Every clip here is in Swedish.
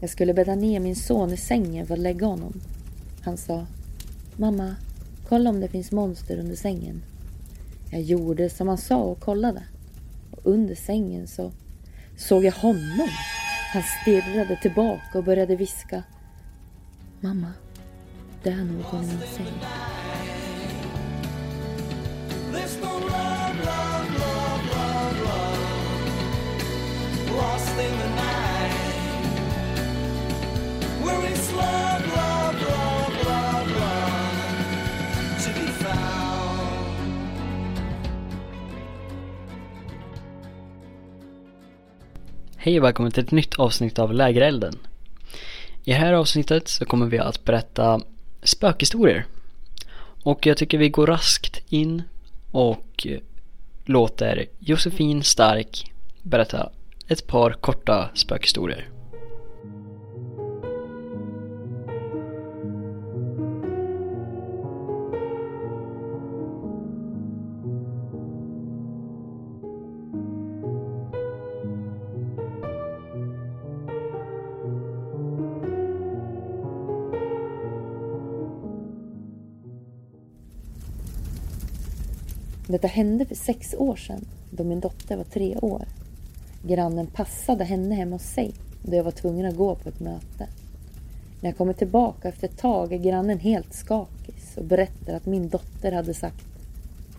Jag skulle bädda ner min son i sängen för att lägga honom. Han sa Mamma, kolla om det finns monster under sängen. Jag gjorde som han sa och kollade. Och under sängen så såg jag honom. Han stirrade tillbaka och började viska. Mamma, det är någon i min säng. Hej och välkommen till ett nytt avsnitt av Lägerelden. I det här avsnittet så kommer vi att berätta spökhistorier. Och jag tycker vi går raskt in och låter Josefin Stark berätta ett par korta spökhistorier. Detta hände för sex år sedan, då min dotter var tre år. Grannen passade henne hemma hos sig, då jag var tvungen att gå på ett möte. När jag kommer tillbaka efter ett tag är grannen helt skakig och berättar att min dotter hade sagt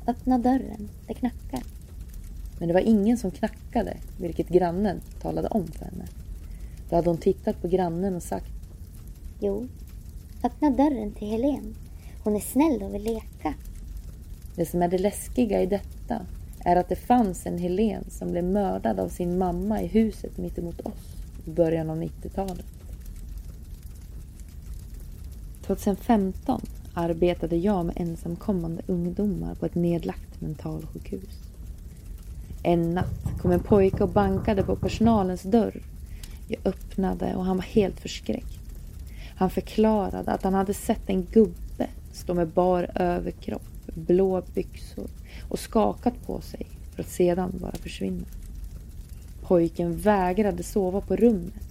Öppna dörren, det knackar. Men det var ingen som knackade, vilket grannen talade om för henne. Då hade hon tittat på grannen och sagt Jo, öppna dörren till Helen. Hon är snäll och vill leka. Det som är det läskiga i detta är att det fanns en Helen som blev mördad av sin mamma i huset mittemot oss i början av 90-talet. 2015 arbetade jag med ensamkommande ungdomar på ett nedlagt mentalsjukhus. En natt kom en pojke och bankade på personalens dörr. Jag öppnade och han var helt förskräckt. Han förklarade att han hade sett en gubbe stå med bar överkropp blå byxor och skakat på sig för att sedan bara försvinna. Pojken vägrade sova på rummet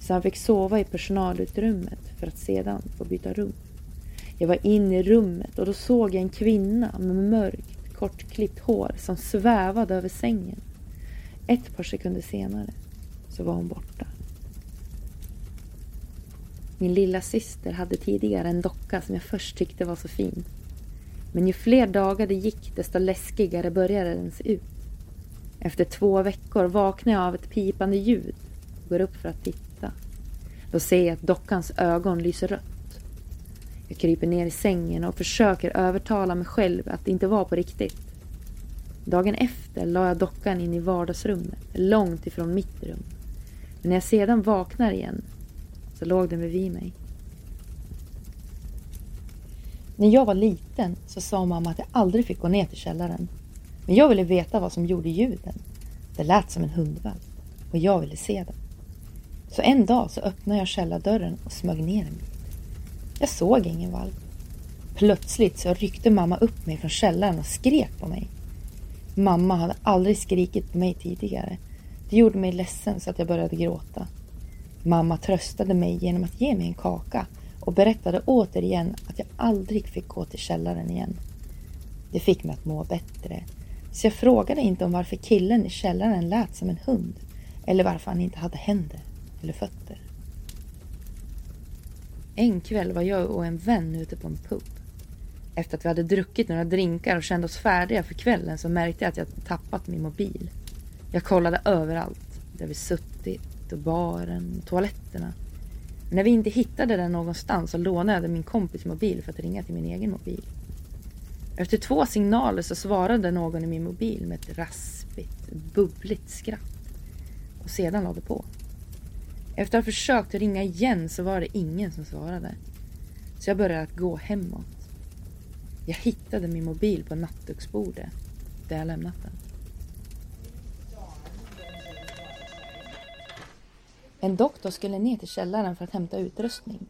så han fick sova i personalutrymmet för att sedan få byta rum. Jag var inne i rummet och då såg jag en kvinna med mörkt kortklippt hår som svävade över sängen. Ett par sekunder senare så var hon borta. Min lilla syster hade tidigare en docka som jag först tyckte var så fin. Men ju fler dagar det gick desto läskigare började den se ut. Efter två veckor vaknar jag av ett pipande ljud och går upp för att titta. Då ser jag att dockans ögon lyser rött. Jag kryper ner i sängen och försöker övertala mig själv att det inte var på riktigt. Dagen efter la jag dockan in i vardagsrummet, långt ifrån mitt rum. Men när jag sedan vaknar igen så låg den bredvid mig. När jag var liten så sa mamma att jag aldrig fick gå ner till källaren. Men jag ville veta vad som gjorde ljuden. Det lät som en hundvalp och jag ville se den. Så en dag så öppnade jag källardörren och smög ner en bit. Jag såg ingen valp. Plötsligt så ryckte mamma upp mig från källaren och skrek på mig. Mamma hade aldrig skrikit på mig tidigare. Det gjorde mig ledsen så att jag började gråta. Mamma tröstade mig genom att ge mig en kaka och berättade återigen att jag aldrig fick gå till källaren igen. Det fick mig att må bättre. Så jag frågade inte om varför killen i källaren lät som en hund eller varför han inte hade händer eller fötter. En kväll var jag och en vän ute på en pub. Efter att vi hade druckit några drinkar och kände oss färdiga för kvällen så märkte jag att jag tappat min mobil. Jag kollade överallt. Där vi suttit och baren och toaletterna. När vi inte hittade den någonstans så lånade jag min kompis mobil för att ringa till min egen mobil. Efter två signaler så svarade någon i min mobil med ett raspigt, bubbligt skratt. Och sedan lade på. Efter att ha försökt ringa igen så var det ingen som svarade. Så jag började att gå hemåt. Jag hittade min mobil på nattduksbordet där jag lämnat den. En doktor skulle ner till källaren för att hämta utrustning.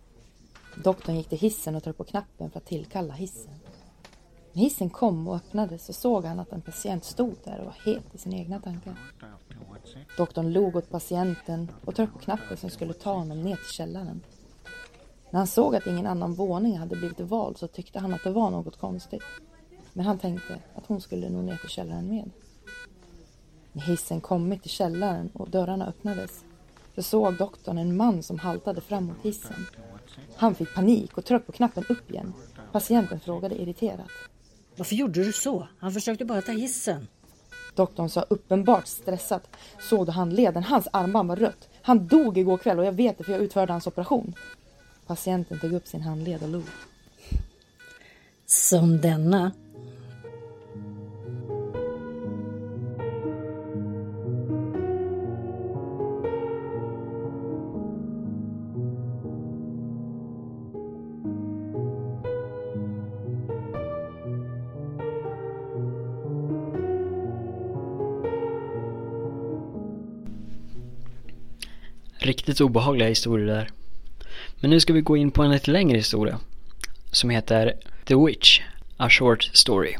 Doktorn gick till hissen och tryckte på knappen för att tillkalla hissen. När hissen kom och öppnades så såg han att en patient stod där och var helt i sina egna tankar. Doktorn log åt patienten och tryckte på knappen som skulle ta honom ner till källaren. När han såg att ingen annan våning hade blivit vald så tyckte han att det var något konstigt. Men han tänkte att hon skulle nog ner till källaren med. När hissen kommit till källaren och dörrarna öppnades så såg doktorn en man som haltade fram mot hissen. Han fick panik och tryckte på knappen upp igen. Patienten frågade irriterat. Varför gjorde du så? Han försökte bara ta hissen. Doktorn sa uppenbart stressat. Såg du handleden? Hans armband var rött. Han dog igår kväll och jag vet det för jag utförde hans operation. Patienten tog upp sin handled och log. Som denna. Riktigt obehagliga historier där. Men nu ska vi gå in på en lite längre historia. Som heter The Witch, A Short Story.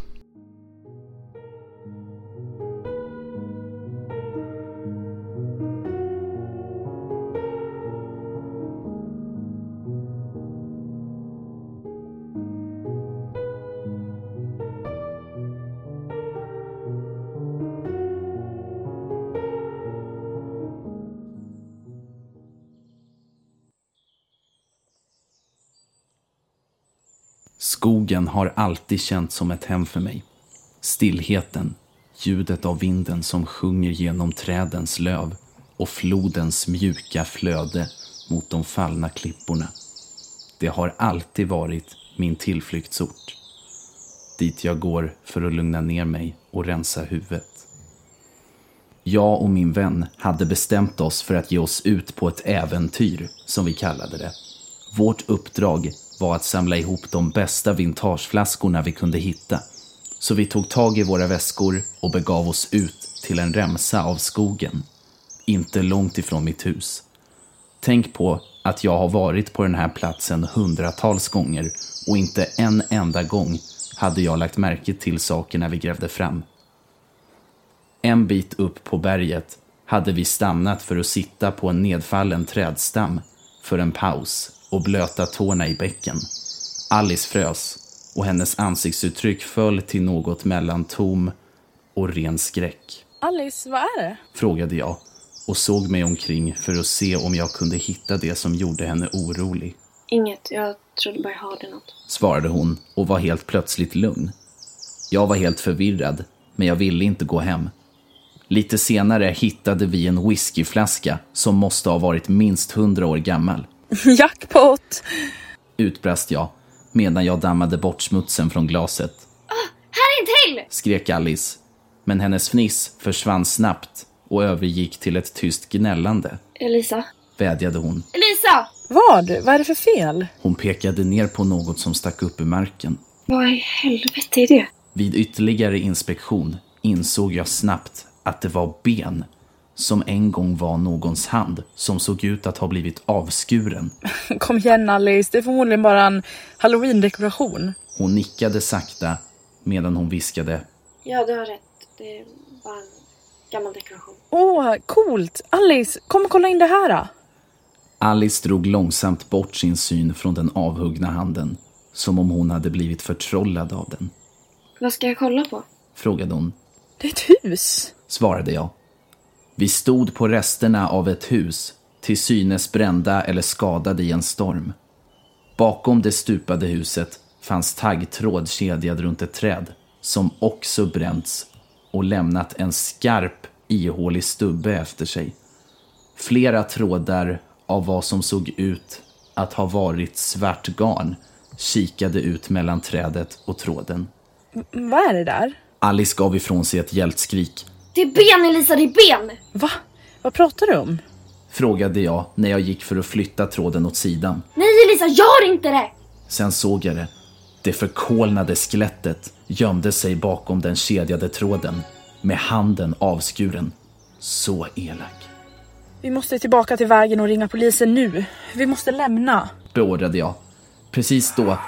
Har alltid känts som ett hem för mig. Stillheten, ljudet av vinden som sjunger genom trädens löv och flodens mjuka flöde mot de fallna klipporna. Det har alltid varit min tillflyktsort. Dit jag går för att lugna ner mig och rensa huvudet. Jag och min vän hade bestämt oss för att ge oss ut på ett äventyr, som vi kallade det. Vårt uppdrag var att samla ihop de bästa vintageflaskorna vi kunde hitta. Så vi tog tag i våra väskor och begav oss ut till en remsa av skogen. Inte långt ifrån mitt hus. Tänk på att jag har varit på den här platsen hundratals gånger och inte en enda gång hade jag lagt märke till sakerna vi grävde fram. En bit upp på berget hade vi stannat för att sitta på en nedfallen trädstam för en paus och blöta tårna i bäcken. Alice frös och hennes ansiktsuttryck föll till något mellan tom och ren skräck. Alice, vad är det? Frågade jag och såg mig omkring för att se om jag kunde hitta det som gjorde henne orolig. Inget, jag trodde bara jag hörde något. Svarade hon och var helt plötsligt lugn. Jag var helt förvirrad, men jag ville inte gå hem. Lite senare hittade vi en whiskyflaska som måste ha varit minst hundra år gammal. Jackpot! Utbrast jag medan jag dammade bort smutsen från glaset. Här intill! Skrek Alice. Men hennes fniss försvann snabbt och övergick till ett tyst gnällande. Elisa? Vädjade hon. Elisa! Vad? Vad är det för fel? Hon pekade ner på något som stack upp ur marken. Vad i helvete är det? Vid ytterligare inspektion insåg jag snabbt att det var ben som en gång var någons hand som såg ut att ha blivit avskuren. Kom igen Alice, det är förmodligen bara en halloween-dekoration. Hon nickade sakta medan hon viskade. Ja, du har rätt. Det var en gammal dekoration. Åh, coolt! Alice, kom och kolla in det här! Alice drog långsamt bort sin syn från den avhuggna handen. Som om hon hade blivit förtrollad av den. Vad ska jag kolla på? Frågade hon. Det är ett hus! Svarade jag. Vi stod på resterna av ett hus, till synes brända eller skadade i en storm. Bakom det stupade huset fanns taggtråd kedjad runt ett träd, som också bränts och lämnat en skarp, ihålig stubbe efter sig. Flera trådar av vad som såg ut att ha varit svart garn kikade ut mellan trädet och tråden. Vad är det där? Alice gav ifrån sig ett hjältskrik. Det är ben Elisa, det är ben! Va? Vad pratar du om? Frågade jag när jag gick för att flytta tråden åt sidan. Nej Elisa, gör inte det! Sen såg jag det. Det förkolnade skelettet gömde sig bakom den kedjade tråden med handen avskuren. Så elak, Vi måste tillbaka till vägen och ringa polisen nu. Vi måste lämna. beordrade jag. Precis då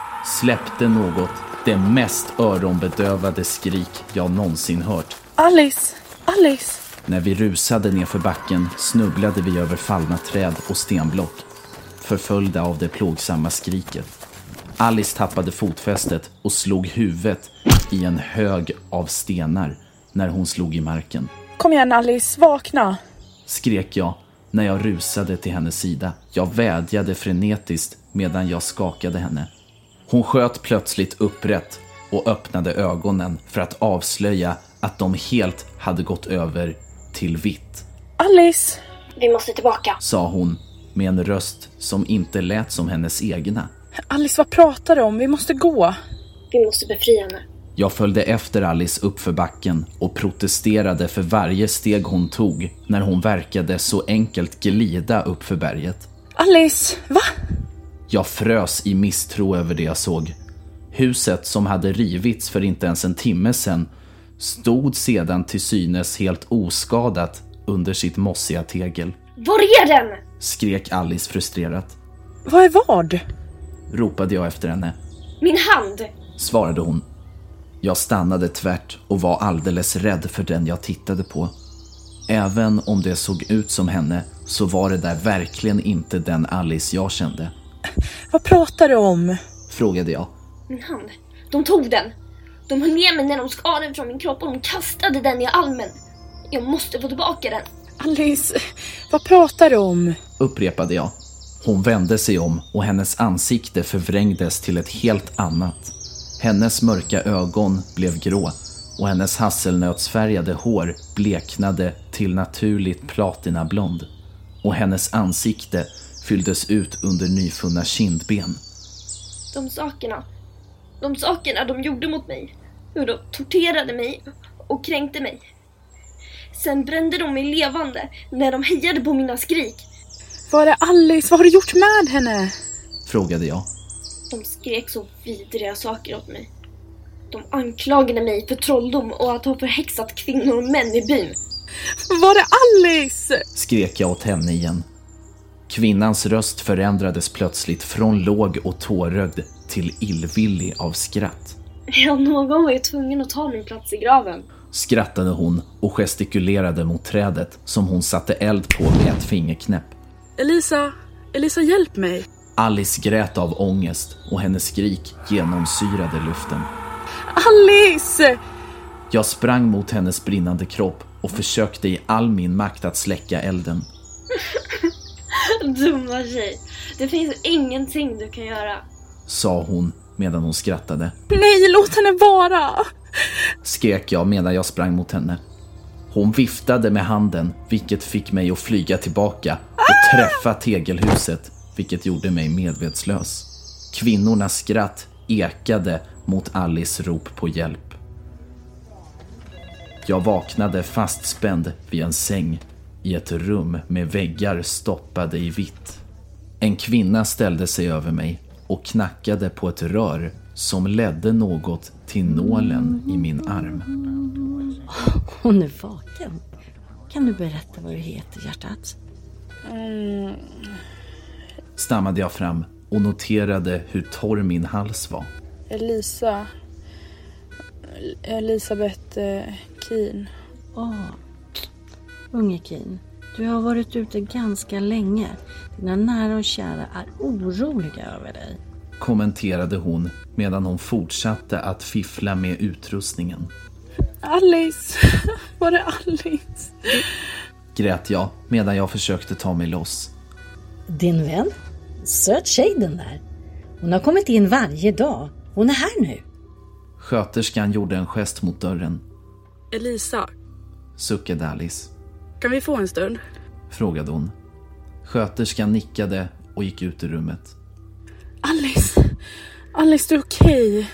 släppte något det mest öronbedövade skrik jag någonsin hört. Alice! Alice! När vi rusade nerför backen snubblade vi över fallna träd och stenblock, förföljda av det plågsamma skriket. Alice tappade fotfästet och slog huvudet i en hög av stenar när hon slog i marken. Kom igen Alice, vakna. Skrek jag när jag rusade till hennes sida. Jag vädjade frenetiskt medan jag skakade henne. Hon sköt plötsligt upprätt och öppnade ögonen för att avslöja att de helt hade gått över till vitt, Alice! Vi måste tillbaka. sa hon med en röst som inte lät som hennes egna. Alice, vad pratar du om? Vi måste gå. Vi måste befria henne. Jag följde efter Alice uppför backen och protesterade för varje steg hon tog när hon verkade så enkelt glida uppför berget. Alice, va? Jag frös i misstro över det jag såg. Huset som hade rivits för inte ens en timme sedan stod sedan till synes helt oskadat under sitt mossiga tegel. Var är den? Skrek Alice frustrerat. Vad är vad? Ropade jag efter henne. Min hand! Svarade hon. Jag stannade tvärt och var alldeles rädd för den jag tittade på. Även om det såg ut som henne så var det där verkligen inte den Alice jag kände. Vad pratar du om? Frågade jag. Min hand. De tog den. De höll med mig när de skar den från min kropp och de kastade den i almen. Jag måste få tillbaka den. Alice, vad pratar du om? upprepade jag. Hon vände sig om och hennes ansikte förvrängdes till ett helt annat. Hennes mörka ögon blev grå och hennes hasselnötsfärgade hår bleknade till naturligt platinablond. Och hennes ansikte fylldes ut under nyfunna kindben. De sakerna. De sakerna de gjorde mot mig. Hur de torterade mig och kränkte mig. Sen brände de mig levande när de hejade på mina skrik. Var är Alice? Vad har du gjort med henne? Frågade jag. De skrek så vidriga saker åt mig. De anklagade mig för trolldom och att ha förhäxat kvinnor och män i byn. Var är Alice? Skrek jag åt henne igen. Kvinnans röst förändrades plötsligt från låg och tårögd till illvillig av skratt. Ja, någon var ju tvungen att ta min plats i graven. Skrattade hon och gestikulerade mot trädet som hon satte eld på med ett fingerknäpp. Elisa, Elisa hjälp mig. Alice grät av ångest och hennes skrik genomsyrade luften. Alice! Jag sprang mot hennes brinnande kropp och försökte i all min makt att släcka elden. Dumma tjej. Det finns ingenting du kan göra. Sa hon medan hon skrattade. Nej, låt henne vara! Skrek jag medan jag sprang mot henne. Hon viftade med handen, vilket fick mig att flyga tillbaka och träffa tegelhuset, vilket gjorde mig medvetslös. Kvinnornas skratt ekade mot Alice rop på hjälp. Jag vaknade fastspänd vid en säng i ett rum med väggar stoppade i vitt. En kvinna ställde sig över mig och knackade på ett rör som ledde något till nålen i min arm. Hon är vaken. Kan du berätta vad du heter, hjärtat? Stammade jag fram och noterade hur torr min hals var. Elisa. Elisabeth eh, Keen. Åh, unge Kin. Du har varit ute ganska länge. Dina nära och kära är oroliga över dig. Kommenterade hon medan hon fortsatte att fiffla med utrustningen. Alice! Var är Alice? Grät jag medan jag försökte ta mig loss. Din vän? Söt tjej den där. Hon har kommit in varje dag. Hon är här nu. Sköterskan gjorde en gest mot dörren. Elisa, Suckade Alice. Kan vi få en stund? Frågade hon. Sköterskan nickade och gick ut ur rummet. Alice! Alice, du är okej?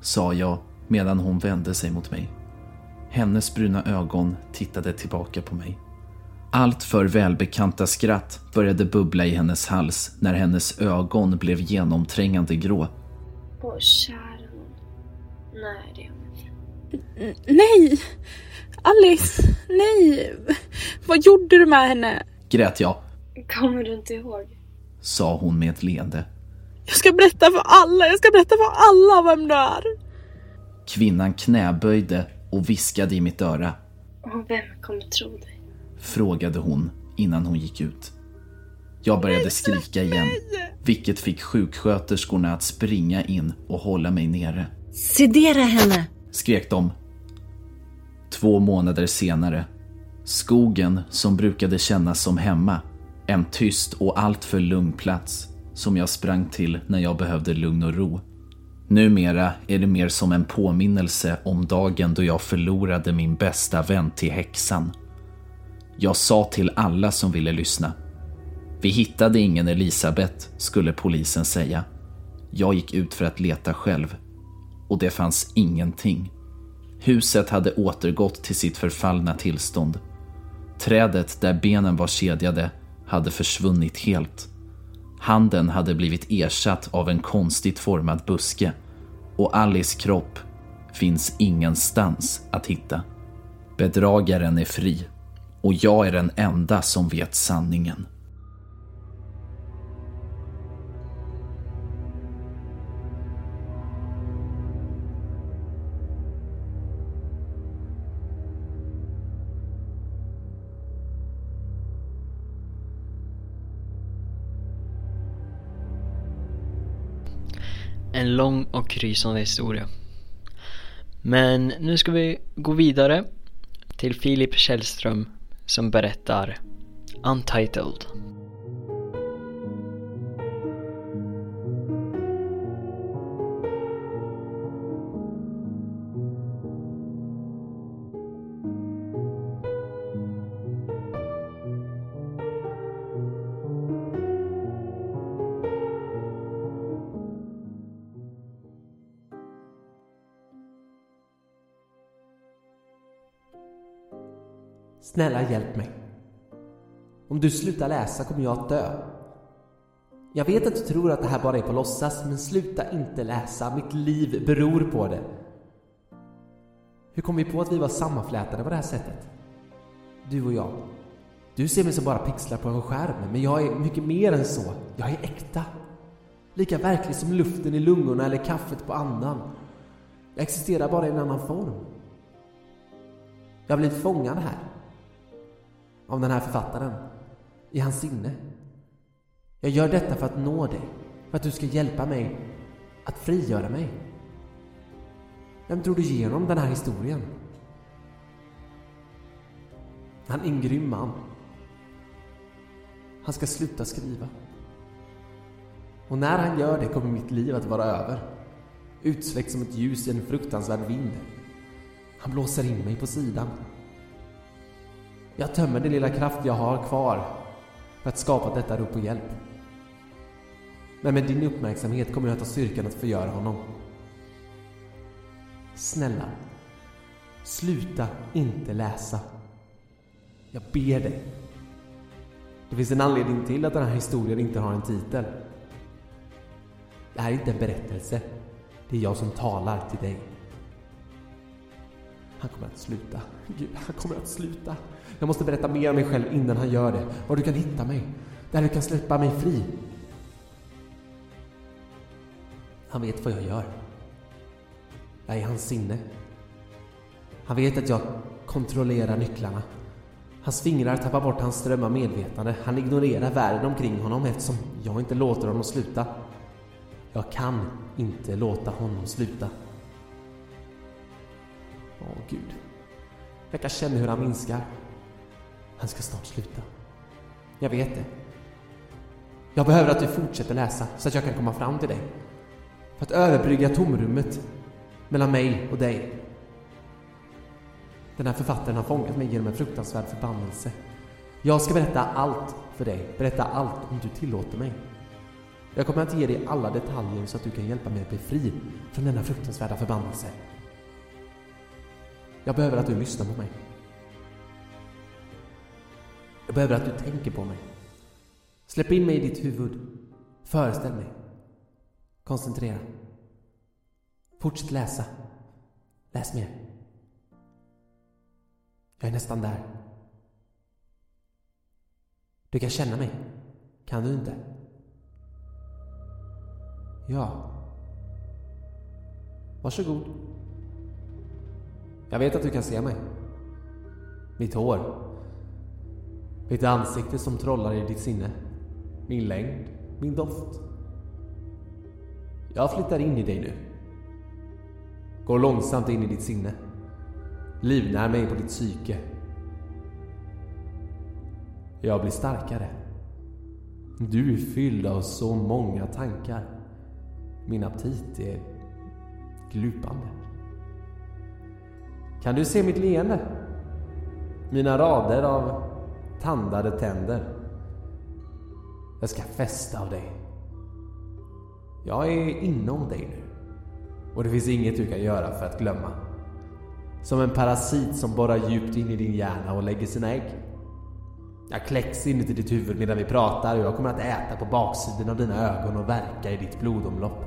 Sa jag medan hon vände sig mot mig. Hennes bruna ögon tittade tillbaka på mig. Allt för välbekanta skratt började bubbla i hennes hals när hennes ögon blev genomträngande grå. Åh, kära nån. Nej, det är hon inte. Nej! Alice! Nej! Vad gjorde du med henne? Grät jag, Kommer du inte ihåg? sa hon med ett leende. Jag ska berätta för alla, jag ska berätta för alla vem du är. Kvinnan knäböjde och viskade i mitt öra. Och vem kommer tro dig? Frågade hon innan hon gick ut. Jag började skrika igen, vilket fick sjuksköterskorna att springa in och hålla mig nere. Sedera henne! Skrek de. Två månader senare. Skogen som brukade kännas som hemma. En tyst och alltför lugn plats som jag sprang till när jag behövde lugn och ro. Numera är det mer som en påminnelse om dagen då jag förlorade min bästa vän till häxan. Jag sa till alla som ville lyssna. Vi hittade ingen Elisabeth, skulle polisen säga. Jag gick ut för att leta själv. Och det fanns ingenting. Huset hade återgått till sitt förfallna tillstånd. Trädet där benen var kedjade hade försvunnit helt. Handen hade blivit ersatt av en konstigt formad buske och Alice kropp finns ingenstans att hitta. Bedragaren är fri och jag är den enda som vet sanningen. En lång och krysande historia. Men nu ska vi gå vidare till Filip Källström som berättar Untitled. Snälla hjälp mig. Om du slutar läsa kommer jag att dö. Jag vet att du tror att det här bara är på låtsas, men sluta inte läsa. Mitt liv beror på det. Hur kom vi på att vi var sammanflätade på det här sättet? Du och jag. Du ser mig som bara pixlar på en skärm, men jag är mycket mer än så. Jag är äkta. Lika verklig som luften i lungorna eller kaffet på andan. Jag existerar bara i en annan form. Jag har blivit fångad här. Av den här författaren. I hans sinne. Jag gör detta för att nå dig. För att du ska hjälpa mig att frigöra mig. Vem tror du ger honom den här historien? Han är en grym man. Han ska sluta skriva. Och när han gör det kommer mitt liv att vara över. Utsläckt som ett ljus i en fruktansvärd vind. Han blåser in mig på sidan. Jag tömmer den lilla kraft jag har kvar för att skapa detta rop på hjälp. Men med din uppmärksamhet kommer jag att ha styrkan att förgöra honom. Snälla, sluta inte läsa. Jag ber dig. Det finns en anledning till att den här historien inte har en titel. Det här är inte en berättelse. Det är jag som talar till dig. Han kommer att sluta. Gud, han kommer att sluta. Jag måste berätta mer om mig själv innan han gör det. Var du kan hitta mig. Där du kan släppa mig fri. Han vet vad jag gör. Jag är hans sinne. Han vet att jag kontrollerar nycklarna. Hans fingrar tappar bort hans ström av medvetande. Han ignorerar världen omkring honom eftersom jag inte låter honom sluta. Jag kan inte låta honom sluta. Åh, Gud. Jag kan känna hur han minskar. Han ska snart sluta. Jag vet det. Jag behöver att du fortsätter läsa så att jag kan komma fram till dig. För att överbrygga tomrummet mellan mig och dig. Den här författaren har fångat mig genom en fruktansvärd förbannelse. Jag ska berätta allt för dig. Berätta allt om du tillåter mig. Jag kommer att ge dig alla detaljer så att du kan hjälpa mig att bli fri från denna fruktansvärda förbannelse. Jag behöver att du lyssnar på mig. Jag behöver att du tänker på mig. Släpp in mig i ditt huvud. Föreställ mig. Koncentrera. Fortsätt läsa. Läs mer. Jag är nästan där. Du kan känna mig. Kan du inte? Ja. Varsågod. Jag vet att du kan se mig. Mitt hår. Mitt ansikte som trollar i ditt sinne. Min längd. Min doft. Jag flyttar in i dig nu. Går långsamt in i ditt sinne. Livnär mig på ditt psyke. Jag blir starkare. Du är fylld av så många tankar. Min aptit är glupande. Kan du se mitt leende? Mina rader av tandade tänder. Jag ska fästa av dig. Jag är inom dig nu. Och det finns inget du kan göra för att glömma. Som en parasit som borrar djupt in i din hjärna och lägger sina ägg. Jag kläcks inuti ditt huvud medan vi pratar och jag kommer att äta på baksidan av dina ögon och verka i ditt blodomlopp.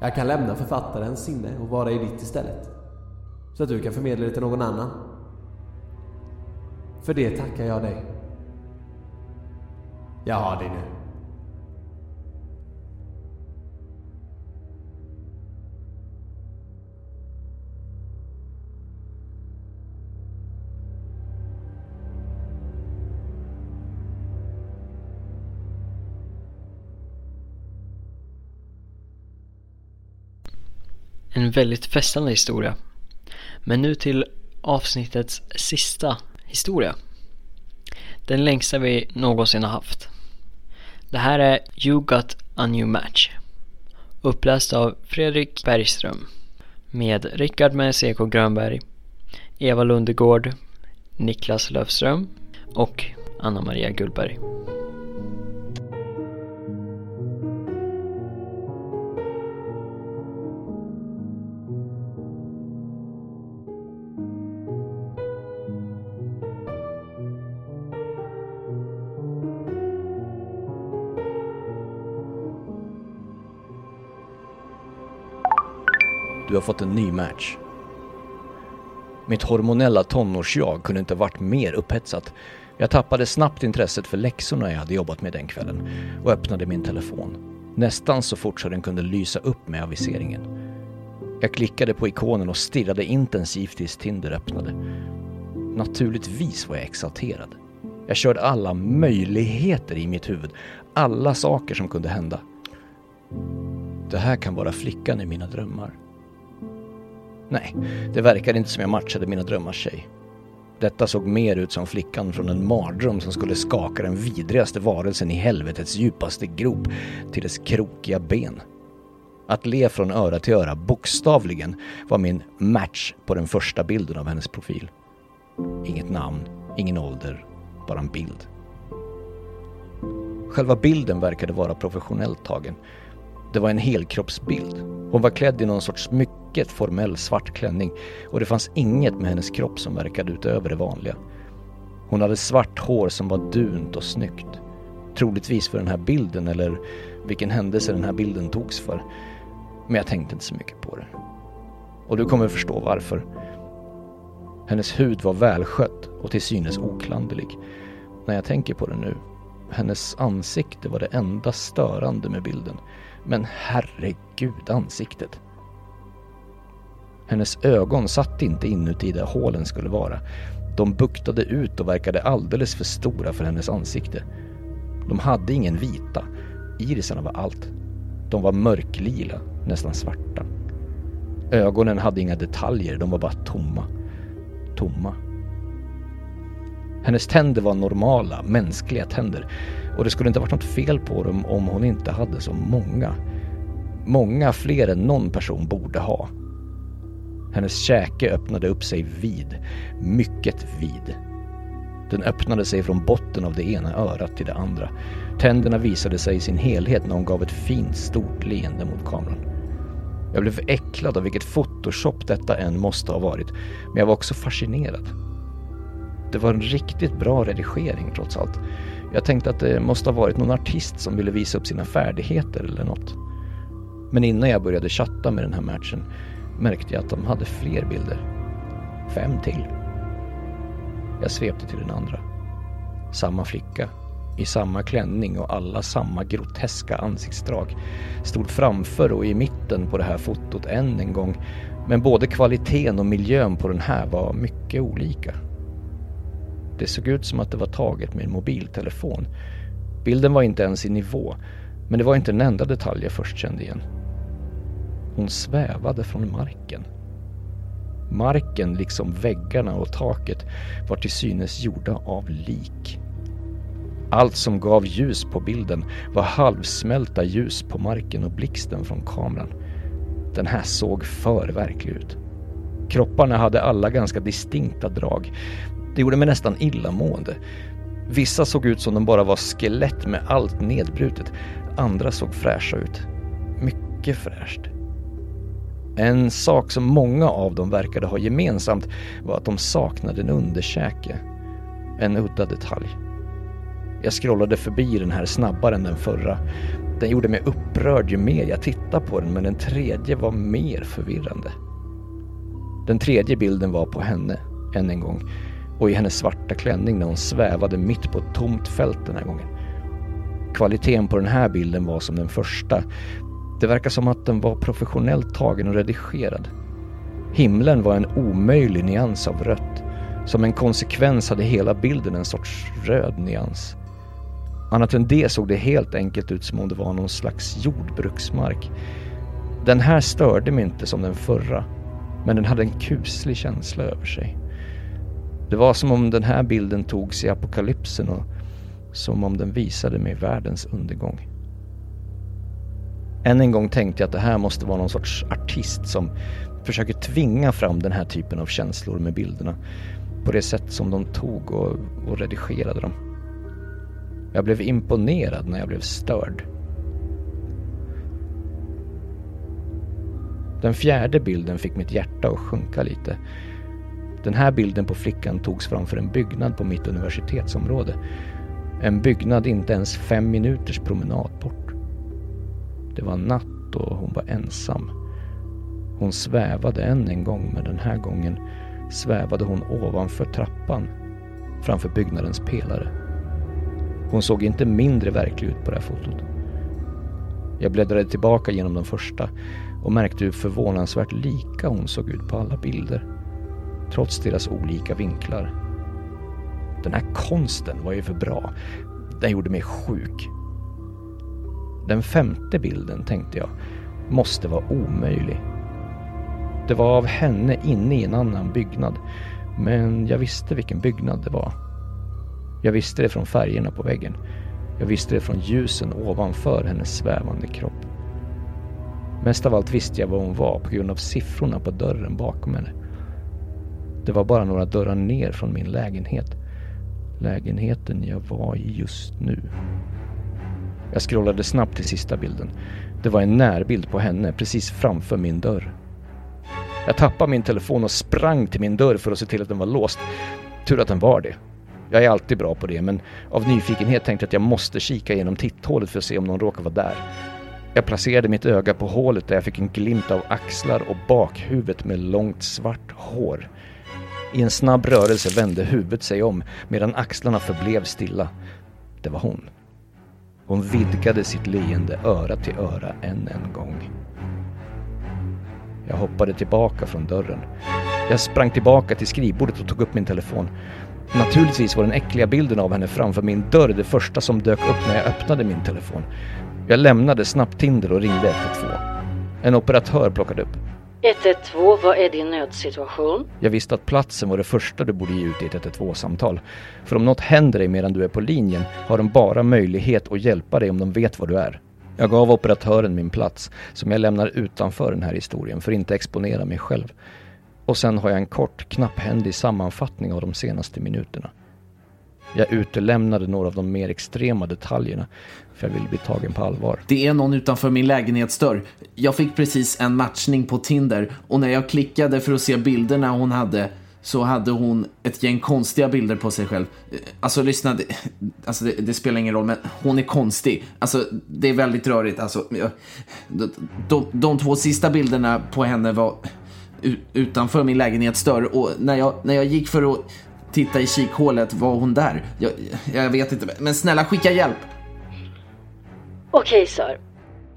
Jag kan lämna författarens sinne och vara i ditt istället. Så att du kan förmedla det till någon annan. För det tackar jag dig. Jag har dig nu. En väldigt festande historia. Men nu till avsnittets sista historia. Den längsta vi någonsin har haft. Det här är You Got A New Match. Uppläst av Fredrik Bergström. Med Rickard med CK Grönberg, Eva Lundegård, Niklas Löfström och Anna Maria Gullberg. Du har fått en ny match. Mitt hormonella tonårsjag kunde inte varit mer upphetsat. Jag tappade snabbt intresset för läxorna jag hade jobbat med den kvällen och öppnade min telefon. Nästan så fort så den kunde lysa upp med aviseringen. Jag klickade på ikonen och stirrade intensivt tills Tinder öppnade. Naturligtvis var jag exalterad. Jag körde alla möjligheter i mitt huvud. Alla saker som kunde hända. Det här kan vara flickan i mina drömmar. Nej, det verkade inte som jag matchade mina drömmars tjej. Detta såg mer ut som flickan från en mardröm som skulle skaka den vidrigaste varelsen i helvetets djupaste grop till dess krokiga ben. Att le från öra till öra, bokstavligen, var min match på den första bilden av hennes profil. Inget namn, ingen ålder, bara en bild. Själva bilden verkade vara professionellt tagen. Det var en helkroppsbild. Hon var klädd i någon sorts mycket formell svart klänning och det fanns inget med hennes kropp som verkade utöver det vanliga. Hon hade svart hår som var dunt och snyggt. Troligtvis för den här bilden eller vilken händelse den här bilden togs för. Men jag tänkte inte så mycket på det. Och du kommer förstå varför. Hennes hud var välskött och till synes oklanderlig. När jag tänker på det nu. Hennes ansikte var det enda störande med bilden. Men herregud, ansiktet. Hennes ögon satt inte inuti där hålen skulle vara. De buktade ut och verkade alldeles för stora för hennes ansikte. De hade ingen vita. Irisarna var allt. De var mörklila, nästan svarta. Ögonen hade inga detaljer, de var bara tomma. Tomma. Hennes tänder var normala, mänskliga tänder. Och det skulle inte varit något fel på dem om hon inte hade så många. Många fler än någon person borde ha. Hennes käke öppnade upp sig vid. Mycket vid. Den öppnade sig från botten av det ena örat till det andra. Tänderna visade sig i sin helhet när hon gav ett fint stort leende mot kameran. Jag blev äcklad av vilket photoshop detta än måste ha varit, men jag var också fascinerad. Det var en riktigt bra redigering trots allt. Jag tänkte att det måste ha varit någon artist som ville visa upp sina färdigheter eller något. Men innan jag började chatta med den här matchen märkte jag att de hade fler bilder. Fem till. Jag svepte till den andra. Samma flicka, i samma klänning och alla samma groteska ansiktsdrag, stod framför och i mitten på det här fotot än en gång Men både kvaliteten och miljön på den här var mycket olika. Det såg ut som att det var taget med en mobiltelefon. Bilden var inte ens i nivå, men det var inte den enda detalj jag först kände igen. Hon svävade från marken. Marken, liksom väggarna och taket, var till synes gjorda av lik. Allt som gav ljus på bilden var halvsmälta ljus på marken och blixten från kameran. Den här såg för verklig ut. Kropparna hade alla ganska distinkta drag. Det gjorde mig nästan illamående. Vissa såg ut som de bara var skelett med allt nedbrutet. Andra såg fräscha ut. Mycket fräscht. En sak som många av dem verkade ha gemensamt var att de saknade en underkäke. En udda detalj. Jag scrollade förbi den här snabbare än den förra. Den gjorde mig upprörd ju mer jag tittade på den men den tredje var mer förvirrande. Den tredje bilden var på henne, än en gång, och i hennes svarta klänning när hon svävade mitt på ett tomt fält den här gången. Kvaliteten på den här bilden var som den första. Det verkar som att den var professionellt tagen och redigerad. Himlen var en omöjlig nyans av rött. Som en konsekvens hade hela bilden en sorts röd nyans. Annat än det såg det helt enkelt ut som om det var någon slags jordbruksmark. Den här störde mig inte som den förra, men den hade en kuslig känsla över sig. Det var som om den här bilden togs i apokalypsen och som om den visade mig världens undergång. Än en gång tänkte jag att det här måste vara någon sorts artist som försöker tvinga fram den här typen av känslor med bilderna på det sätt som de tog och, och redigerade dem. Jag blev imponerad när jag blev störd. Den fjärde bilden fick mitt hjärta att sjunka lite. Den här bilden på flickan togs framför en byggnad på mitt universitetsområde. En byggnad inte ens fem minuters promenad bort. Det var natt och hon var ensam. Hon svävade än en gång men den här gången svävade hon ovanför trappan framför byggnadens pelare. Hon såg inte mindre verklig ut på det här fotot. Jag bläddrade tillbaka genom de första och märkte hur förvånansvärt lika hon såg ut på alla bilder. Trots deras olika vinklar. Den här konsten var ju för bra. Den gjorde mig sjuk. Den femte bilden, tänkte jag, måste vara omöjlig. Det var av henne inne i en annan byggnad, men jag visste vilken byggnad det var. Jag visste det från färgerna på väggen. Jag visste det från ljusen ovanför hennes svävande kropp. Mest av allt visste jag var hon var på grund av siffrorna på dörren bakom henne. Det var bara några dörrar ner från min lägenhet. Lägenheten jag var i just nu. Jag scrollade snabbt till sista bilden. Det var en närbild på henne precis framför min dörr. Jag tappade min telefon och sprang till min dörr för att se till att den var låst. Tur att den var det. Jag är alltid bra på det, men av nyfikenhet tänkte jag att jag måste kika genom titthålet för att se om någon råkar vara där. Jag placerade mitt öga på hålet där jag fick en glimt av axlar och bakhuvudet med långt svart hår. I en snabb rörelse vände huvudet sig om medan axlarna förblev stilla. Det var hon. Hon vidgade sitt leende öra till öra än en gång. Jag hoppade tillbaka från dörren. Jag sprang tillbaka till skrivbordet och tog upp min telefon. Naturligtvis var den äckliga bilden av henne framför min dörr det första som dök upp när jag öppnade min telefon. Jag lämnade snabbt Tinder och ringde 112. En operatör plockade upp. 112, vad är din nödsituation? Jag visste att platsen var det första du borde ge ut i ett 112-samtal. För om något händer dig medan du är på linjen har de bara möjlighet att hjälpa dig om de vet var du är. Jag gav operatören min plats, som jag lämnar utanför den här historien för att inte exponera mig själv. Och sen har jag en kort, knapphändig sammanfattning av de senaste minuterna. Jag utelämnade några av de mer extrema detaljerna, för jag vill bli tagen på allvar. Det är någon utanför min lägenhetsdörr. Jag fick precis en matchning på Tinder och när jag klickade för att se bilderna hon hade så hade hon ett gäng konstiga bilder på sig själv. Alltså lyssna, det, alltså, det, det spelar ingen roll, men hon är konstig. Alltså det är väldigt rörigt. Alltså, jag- de, de, de två sista bilderna på henne var utanför min lägenhetsdörr och när jag, när jag gick för att titta i kikhålet var hon där. Jag, jag vet inte, men snälla skicka hjälp. Okej, sir.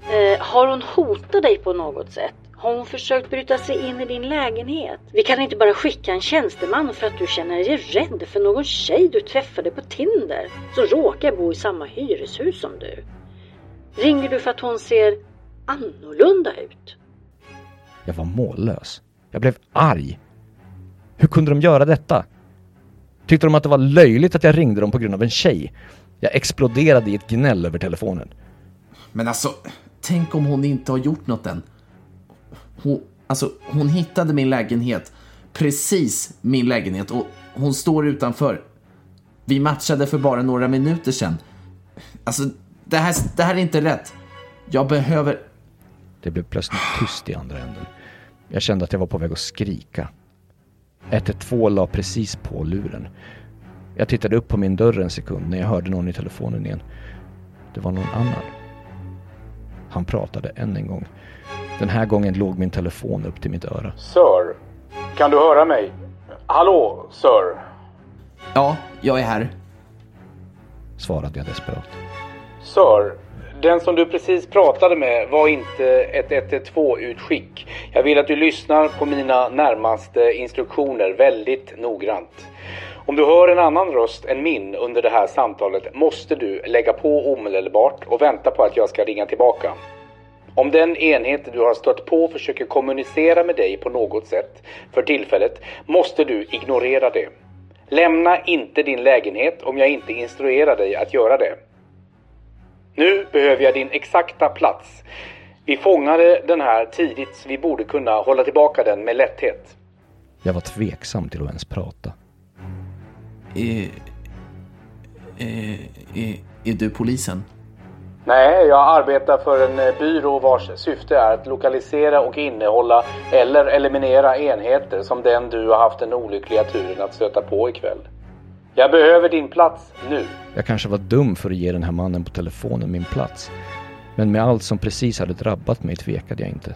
Eh, har hon hotat dig på något sätt? Har hon försökt bryta sig in i din lägenhet? Vi kan inte bara skicka en tjänsteman för att du känner dig rädd för någon tjej du träffade på Tinder som råkar bo i samma hyreshus som du. Ringer du för att hon ser annorlunda ut? Jag var mållös. Jag blev arg. Hur kunde de göra detta? Tyckte de att det var löjligt att jag ringde dem på grund av en tjej? Jag exploderade i ett gnäll över telefonen. Men alltså, tänk om hon inte har gjort något än. Hon, alltså, hon hittade min lägenhet. Precis min lägenhet och hon står utanför. Vi matchade för bara några minuter sedan. Alltså, det här, det här är inte rätt. Jag behöver... Det blev plötsligt tyst i andra änden. Jag kände att jag var på väg att skrika. 112 la precis på luren. Jag tittade upp på min dörr en sekund när jag hörde någon i telefonen igen. Det var någon annan. Han pratade än en gång. Den här gången låg min telefon upp till mitt öra. Sir, kan du höra mig? Hallå, Sir? Ja, jag är här. Svarade jag desperat. Sir, den som du precis pratade med var inte ett 112-utskick. Jag vill att du lyssnar på mina närmaste instruktioner väldigt noggrant. Om du hör en annan röst än min under det här samtalet måste du lägga på omedelbart och vänta på att jag ska ringa tillbaka. Om den enhet du har stött på försöker kommunicera med dig på något sätt för tillfället måste du ignorera det. Lämna inte din lägenhet om jag inte instruerar dig att göra det. Nu behöver jag din exakta plats. Vi fångade den här tidigt så vi borde kunna hålla tillbaka den med lätthet. Jag var tveksam till att ens prata. Är, är, är, är du polisen? Nej, jag arbetar för en eh, byrå vars syfte är att lokalisera och innehålla eller eliminera enheter som den du har haft den olyckliga turen att stöta på ikväll. Jag behöver din plats nu. Jag kanske var dum för att ge den här mannen på telefonen min plats. Men med allt som precis hade drabbat mig tvekade jag inte.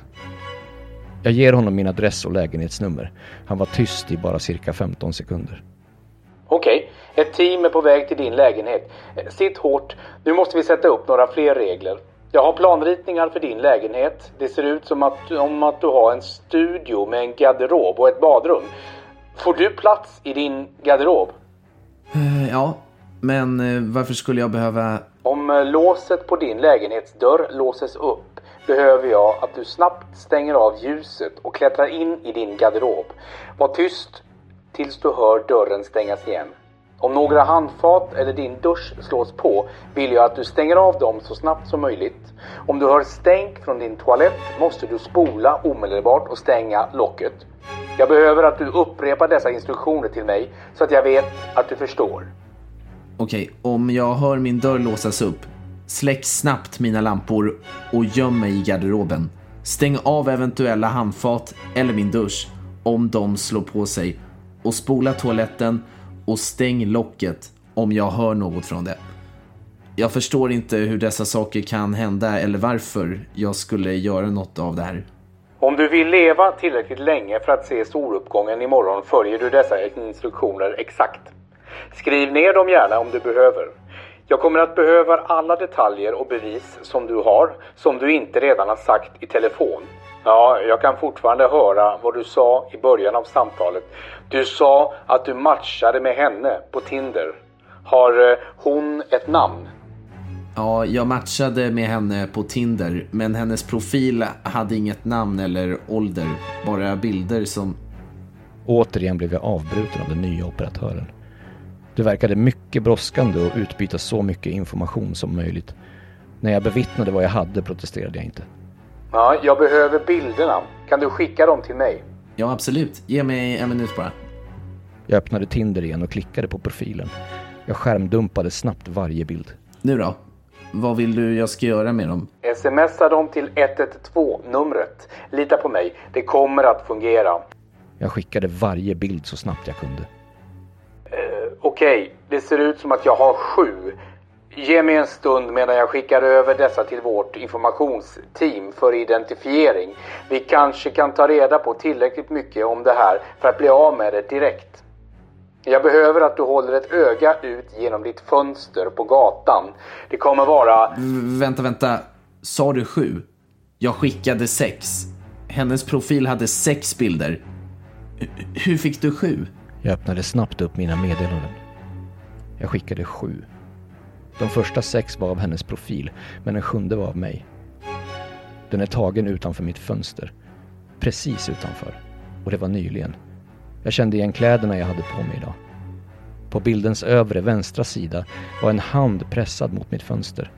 Jag ger honom min adress och lägenhetsnummer. Han var tyst i bara cirka 15 sekunder. Okej, ett team är på väg till din lägenhet. Sitt hårt. Nu måste vi sätta upp några fler regler. Jag har planritningar för din lägenhet. Det ser ut som att, om att du har en studio med en garderob och ett badrum. Får du plats i din garderob? Eh, ja, men eh, varför skulle jag behöva... Om eh, låset på din lägenhetsdörr låses upp behöver jag att du snabbt stänger av ljuset och klättrar in i din garderob. Var tyst tills du hör dörren stängas igen. Om några handfat eller din dusch slås på vill jag att du stänger av dem så snabbt som möjligt. Om du hör stänk från din toalett måste du spola omedelbart och stänga locket. Jag behöver att du upprepar dessa instruktioner till mig så att jag vet att du förstår. Okej, om jag hör min dörr låsas upp, släck snabbt mina lampor och göm mig i garderoben. Stäng av eventuella handfat eller min dusch om de slår på sig och spola toaletten och stäng locket om jag hör något från det. Jag förstår inte hur dessa saker kan hända eller varför jag skulle göra något av det här. Om du vill leva tillräckligt länge för att se soluppgången imorgon följer du dessa instruktioner exakt. Skriv ner dem gärna om du behöver. Jag kommer att behöva alla detaljer och bevis som du har, som du inte redan har sagt i telefon. Ja, jag kan fortfarande höra vad du sa i början av samtalet. Du sa att du matchade med henne på Tinder. Har eh, hon ett namn? Ja, jag matchade med henne på Tinder, men hennes profil hade inget namn eller ålder, bara bilder som... Återigen blev jag avbruten av den nya operatören. Det verkade mycket brådskande att utbyta så mycket information som möjligt. När jag bevittnade vad jag hade protesterade jag inte. Ja, jag behöver bilderna. Kan du skicka dem till mig? Ja, absolut. Ge mig en minut bara. Jag öppnade Tinder igen och klickade på profilen. Jag skärmdumpade snabbt varje bild. Nu då? Vad vill du jag ska göra med dem? Smsa dem till 112-numret. Lita på mig, det kommer att fungera. Jag skickade varje bild så snabbt jag kunde. Eh, Okej, det ser ut som att jag har sju. Ge mig en stund medan jag skickar över dessa till vårt informationsteam för identifiering. Vi kanske kan ta reda på tillräckligt mycket om det här för att bli av med det direkt. Jag behöver att du håller ett öga ut genom ditt fönster på gatan. Det kommer vara... V- vänta, vänta. Sa du sju? Jag skickade sex. Hennes profil hade sex bilder. H- hur fick du sju? Jag öppnade snabbt upp mina meddelanden. Jag skickade sju. De första sex var av hennes profil, men den sjunde var av mig. Den är tagen utanför mitt fönster. Precis utanför. Och det var nyligen. Jag kände igen kläderna jag hade på mig idag. På bildens övre vänstra sida var en hand pressad mot mitt fönster.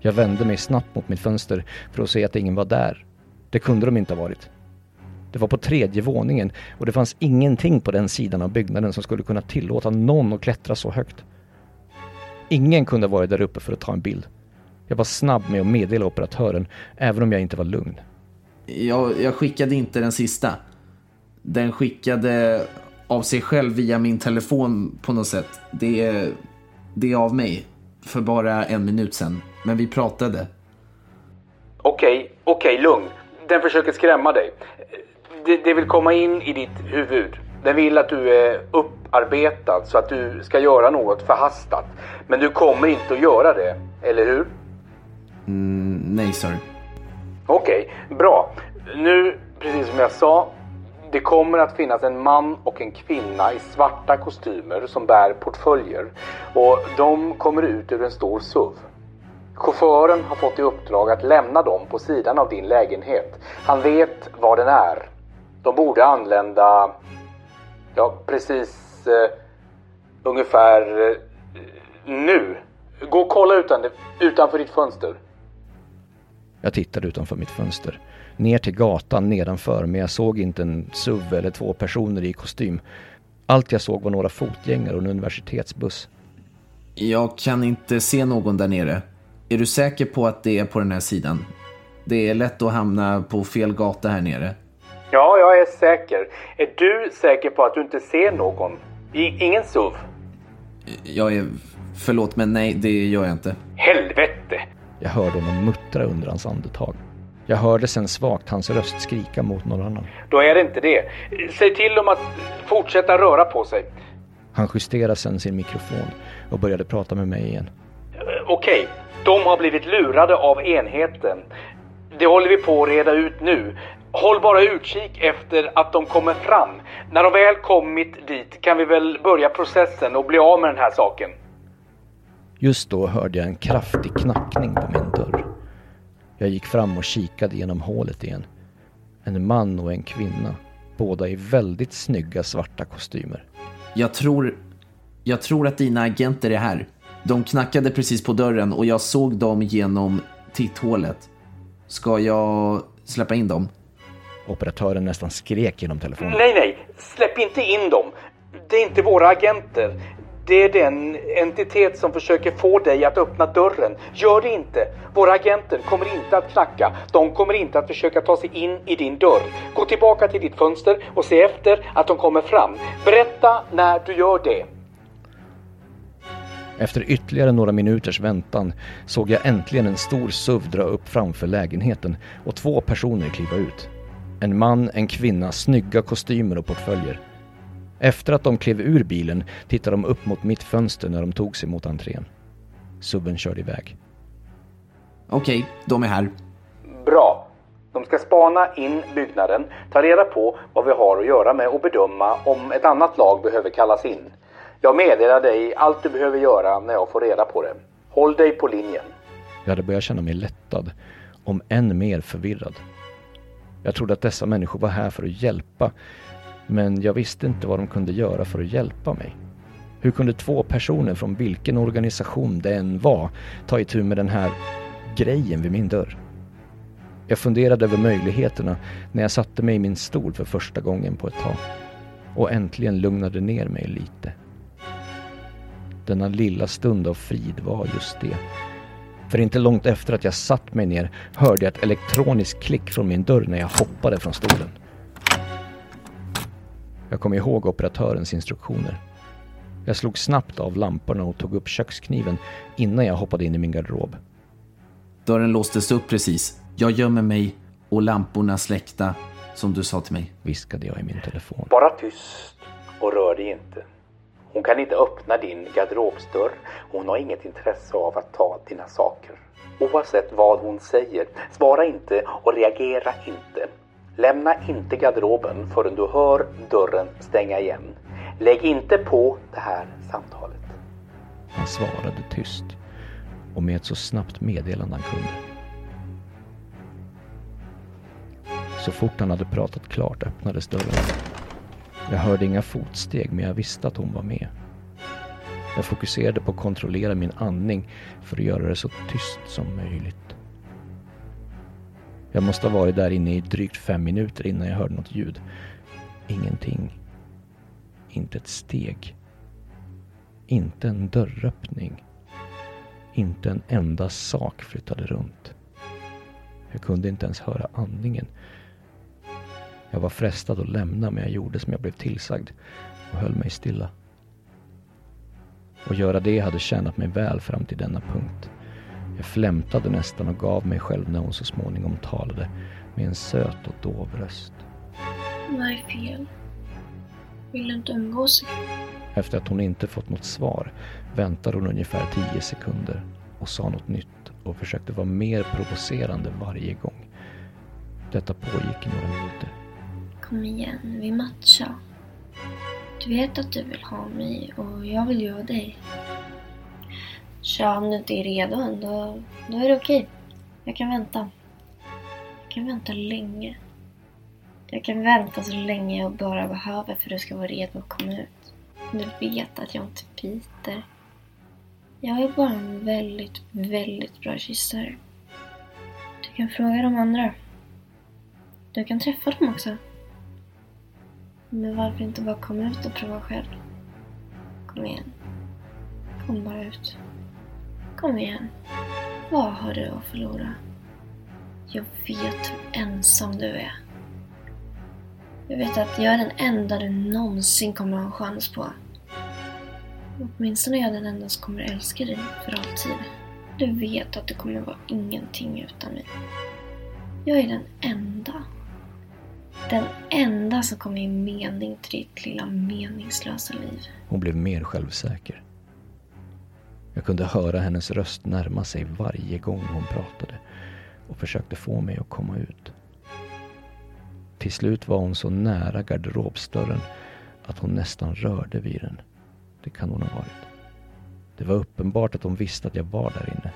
Jag vände mig snabbt mot mitt fönster för att se att ingen var där. Det kunde de inte ha varit. Det var på tredje våningen och det fanns ingenting på den sidan av byggnaden som skulle kunna tillåta någon att klättra så högt. Ingen kunde ha varit där uppe för att ta en bild. Jag var snabb med att meddela operatören, även om jag inte var lugn. Jag, jag skickade inte den sista. Den skickade av sig själv via min telefon på något sätt. Det är, det är av mig. För bara en minut sedan. Men vi pratade. Okej, okej, lugn. Den försöker skrämma dig. Det, det vill komma in i ditt huvud. Den vill att du är upparbetad så att du ska göra något förhastat. Men du kommer inte att göra det, eller hur? Mm, nej, sir. Okej, bra. Nu, precis som jag sa, det kommer att finnas en man och en kvinna i svarta kostymer som bär portföljer. Och de kommer ut ur en stor SUV. Chauffören har fått i uppdrag att lämna dem på sidan av din lägenhet. Han vet var den är. De borde anlända, ja precis eh, ungefär eh, nu. Gå och kolla utan, utanför ditt fönster. Jag tittade utanför mitt fönster. Ner till gatan nedanför men jag såg inte en SUV eller två personer i kostym. Allt jag såg var några fotgängare och en universitetsbuss. Jag kan inte se någon där nere. Är du säker på att det är på den här sidan? Det är lätt att hamna på fel gata här nere. Ja, jag är säker. Är du säker på att du inte ser någon? I, ingen SUV? Jag är... Förlåt, men nej, det gör jag inte. Helvete! Jag hörde honom muttra under hans andetag. Jag hörde sen svagt hans röst skrika mot någon annan. Då är det inte det. Säg till dem att fortsätta röra på sig. Han justerade sen sin mikrofon och började prata med mig igen. Eh, Okej, de har blivit lurade av enheten. Det håller vi på att reda ut nu. Håll bara utkik efter att de kommer fram. När de väl kommit dit kan vi väl börja processen och bli av med den här saken. Just då hörde jag en kraftig knackning på min dörr. Jag gick fram och kikade genom hålet igen. En man och en kvinna, båda i väldigt snygga svarta kostymer. Jag tror... Jag tror att dina agenter är här. De knackade precis på dörren och jag såg dem genom titthålet. Ska jag släppa in dem? Operatören nästan skrek genom telefonen. Nej, nej, släpp inte in dem. Det är inte våra agenter. Det är den entitet som försöker få dig att öppna dörren. Gör det inte. Våra agenter kommer inte att knacka. De kommer inte att försöka ta sig in i din dörr. Gå tillbaka till ditt fönster och se efter att de kommer fram. Berätta när du gör det. Efter ytterligare några minuters väntan såg jag äntligen en stor SUV dra upp framför lägenheten och två personer kliva ut. En man, en kvinna, snygga kostymer och portföljer. Efter att de klev ur bilen tittade de upp mot mitt fönster när de tog sig mot entrén. SUVen körde iväg. Okej, de är här. Bra. De ska spana in byggnaden, ta reda på vad vi har att göra med och bedöma om ett annat lag behöver kallas in. Jag meddelar dig allt du behöver göra när jag får reda på det. Håll dig på linjen. Jag hade börjat känna mig lättad, om än mer förvirrad. Jag trodde att dessa människor var här för att hjälpa, men jag visste inte vad de kunde göra för att hjälpa mig. Hur kunde två personer från vilken organisation det än var ta itu med den här grejen vid min dörr? Jag funderade över möjligheterna när jag satte mig i min stol för första gången på ett tag och äntligen lugnade ner mig lite. Denna lilla stund av frid var just det. För inte långt efter att jag satt mig ner hörde jag ett elektroniskt klick från min dörr när jag hoppade från stolen. Jag kom ihåg operatörens instruktioner. Jag slog snabbt av lamporna och tog upp kökskniven innan jag hoppade in i min garderob. Dörren låstes upp precis. Jag gömmer mig och lamporna släckta, som du sa till mig. Viskade jag i min telefon. Bara tyst och rör dig inte. Hon kan inte öppna din garderobsdörr. Hon har inget intresse av att ta dina saker. Oavsett vad hon säger, svara inte och reagera inte. Lämna inte garderoben förrän du hör dörren stänga igen. Lägg inte på det här samtalet. Han svarade tyst och med ett så snabbt meddelande han kunde. Så fort han hade pratat klart öppnades dörren. Jag hörde inga fotsteg men jag visste att hon var med. Jag fokuserade på att kontrollera min andning för att göra det så tyst som möjligt. Jag måste ha varit där inne i drygt fem minuter innan jag hörde något ljud. Ingenting. Inte ett steg. Inte en dörröppning. Inte en enda sak flyttade runt. Jag kunde inte ens höra andningen. Jag var frestad att lämna men jag gjorde som jag blev tillsagd och höll mig stilla. Och göra det hade tjänat mig väl fram till denna punkt. Jag flämtade nästan och gav mig själv när hon så småningom talade med en söt och dov röst. Vad är fel? Vill du inte umgås? Efter att hon inte fått något svar väntade hon ungefär tio sekunder och sa något nytt och försökte vara mer provocerande varje gång. Detta pågick i några minuter. Kom igen, vi matchar. Du vet att du vill ha mig och jag vill ju ha dig. Så om du inte är redo än, då, då är det okej. Jag kan vänta. Jag kan vänta länge. Jag kan vänta så länge jag bara behöver för att du ska vara redo att komma ut. Du vet att jag inte biter. Jag är bara en väldigt, väldigt bra kyssare. Du kan fråga de andra. Du kan träffa dem också. Men varför inte bara komma ut och prova själv? Kom igen. Kom bara ut. Kom igen. Vad har du att förlora? Jag vet hur ensam du är. Jag vet att jag är den enda du någonsin kommer ha en chans på. Åtminstone är jag den enda som kommer älska dig för alltid. Du vet att du kommer vara ingenting utan mig. Jag är den enda. Den enda som kom ge mening till ditt lilla meningslösa liv. Hon blev mer självsäker. Jag kunde höra hennes röst närma sig varje gång hon pratade och försökte få mig att komma ut. Till slut var hon så nära garderobsdörren att hon nästan rörde vid den. Det kan hon ha varit. Det var uppenbart att hon visste att jag var där inne.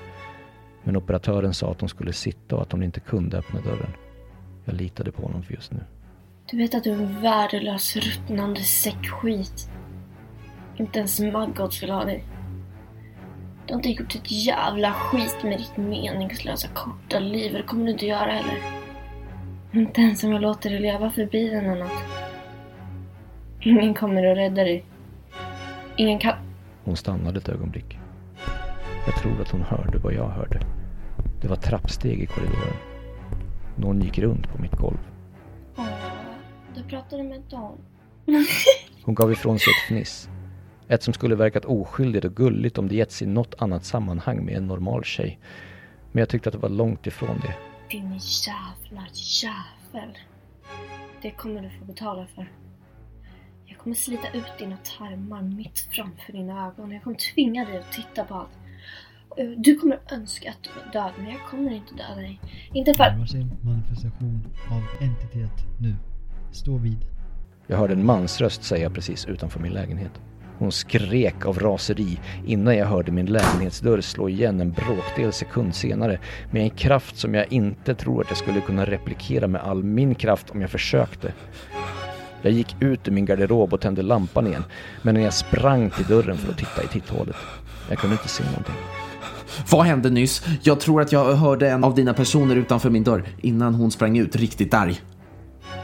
Men operatören sa att hon skulle sitta och att hon inte kunde öppna dörren. Jag litade på honom för just nu. Du vet att du är en värdelös, ruttnande säck skit. Inte ens Maggot vill ha dig. Du har inte gjort ett jävla skit med ditt meningslösa korta liv. Det kommer du inte göra heller. Inte ens om jag låter dig leva förbi den eller något. Ingen kommer att rädda dig. Ingen kan... Hon stannade ett ögonblick. Jag tror att hon hörde vad jag hörde. Det var trappsteg i korridoren. Någon gick runt på mitt golv. Åh, du pratade med dem. Hon gav ifrån sig ett fniss. Ett som skulle verkat oskyldigt och gulligt om det getts i något annat sammanhang med en normal tjej. Men jag tyckte att det var långt ifrån det. Din jävla jävel. Det kommer du få betala för. Jag kommer slita ut dina tarmar mitt framför dina ögon. Jag kommer tvinga dig att titta på allt. Och Du kommer önska att du var död, men jag kommer inte döda dig. Inte för... Sig manifestation av entitet nu. Stå vid. Jag hörde en mansröst säga precis utanför min lägenhet. Hon skrek av raseri innan jag hörde min lägenhetsdörr slå igen en bråkdel sekund senare med en kraft som jag inte tror att jag skulle kunna replikera med all min kraft om jag försökte. Jag gick ut ur min garderob och tände lampan igen, men när jag sprang till dörren för att titta i titthålet. Jag kunde inte se någonting. Vad hände nyss? Jag tror att jag hörde en av dina personer utanför min dörr innan hon sprang ut riktigt arg.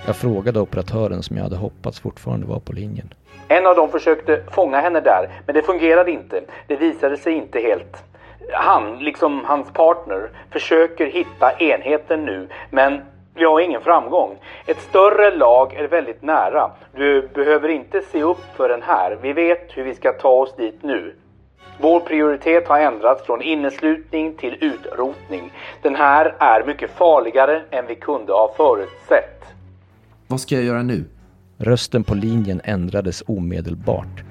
Jag frågade operatören som jag hade hoppats fortfarande var på linjen. En av dem försökte fånga henne där, men det fungerade inte. Det visade sig inte helt. Han, liksom hans partner, försöker hitta enheten nu, men vi har ingen framgång. Ett större lag är väldigt nära. Du behöver inte se upp för den här. Vi vet hur vi ska ta oss dit nu. Vår prioritet har ändrats från inneslutning till utrotning. Den här är mycket farligare än vi kunde ha förutsett. Vad ska jag göra nu? Rösten på linjen ändrades omedelbart.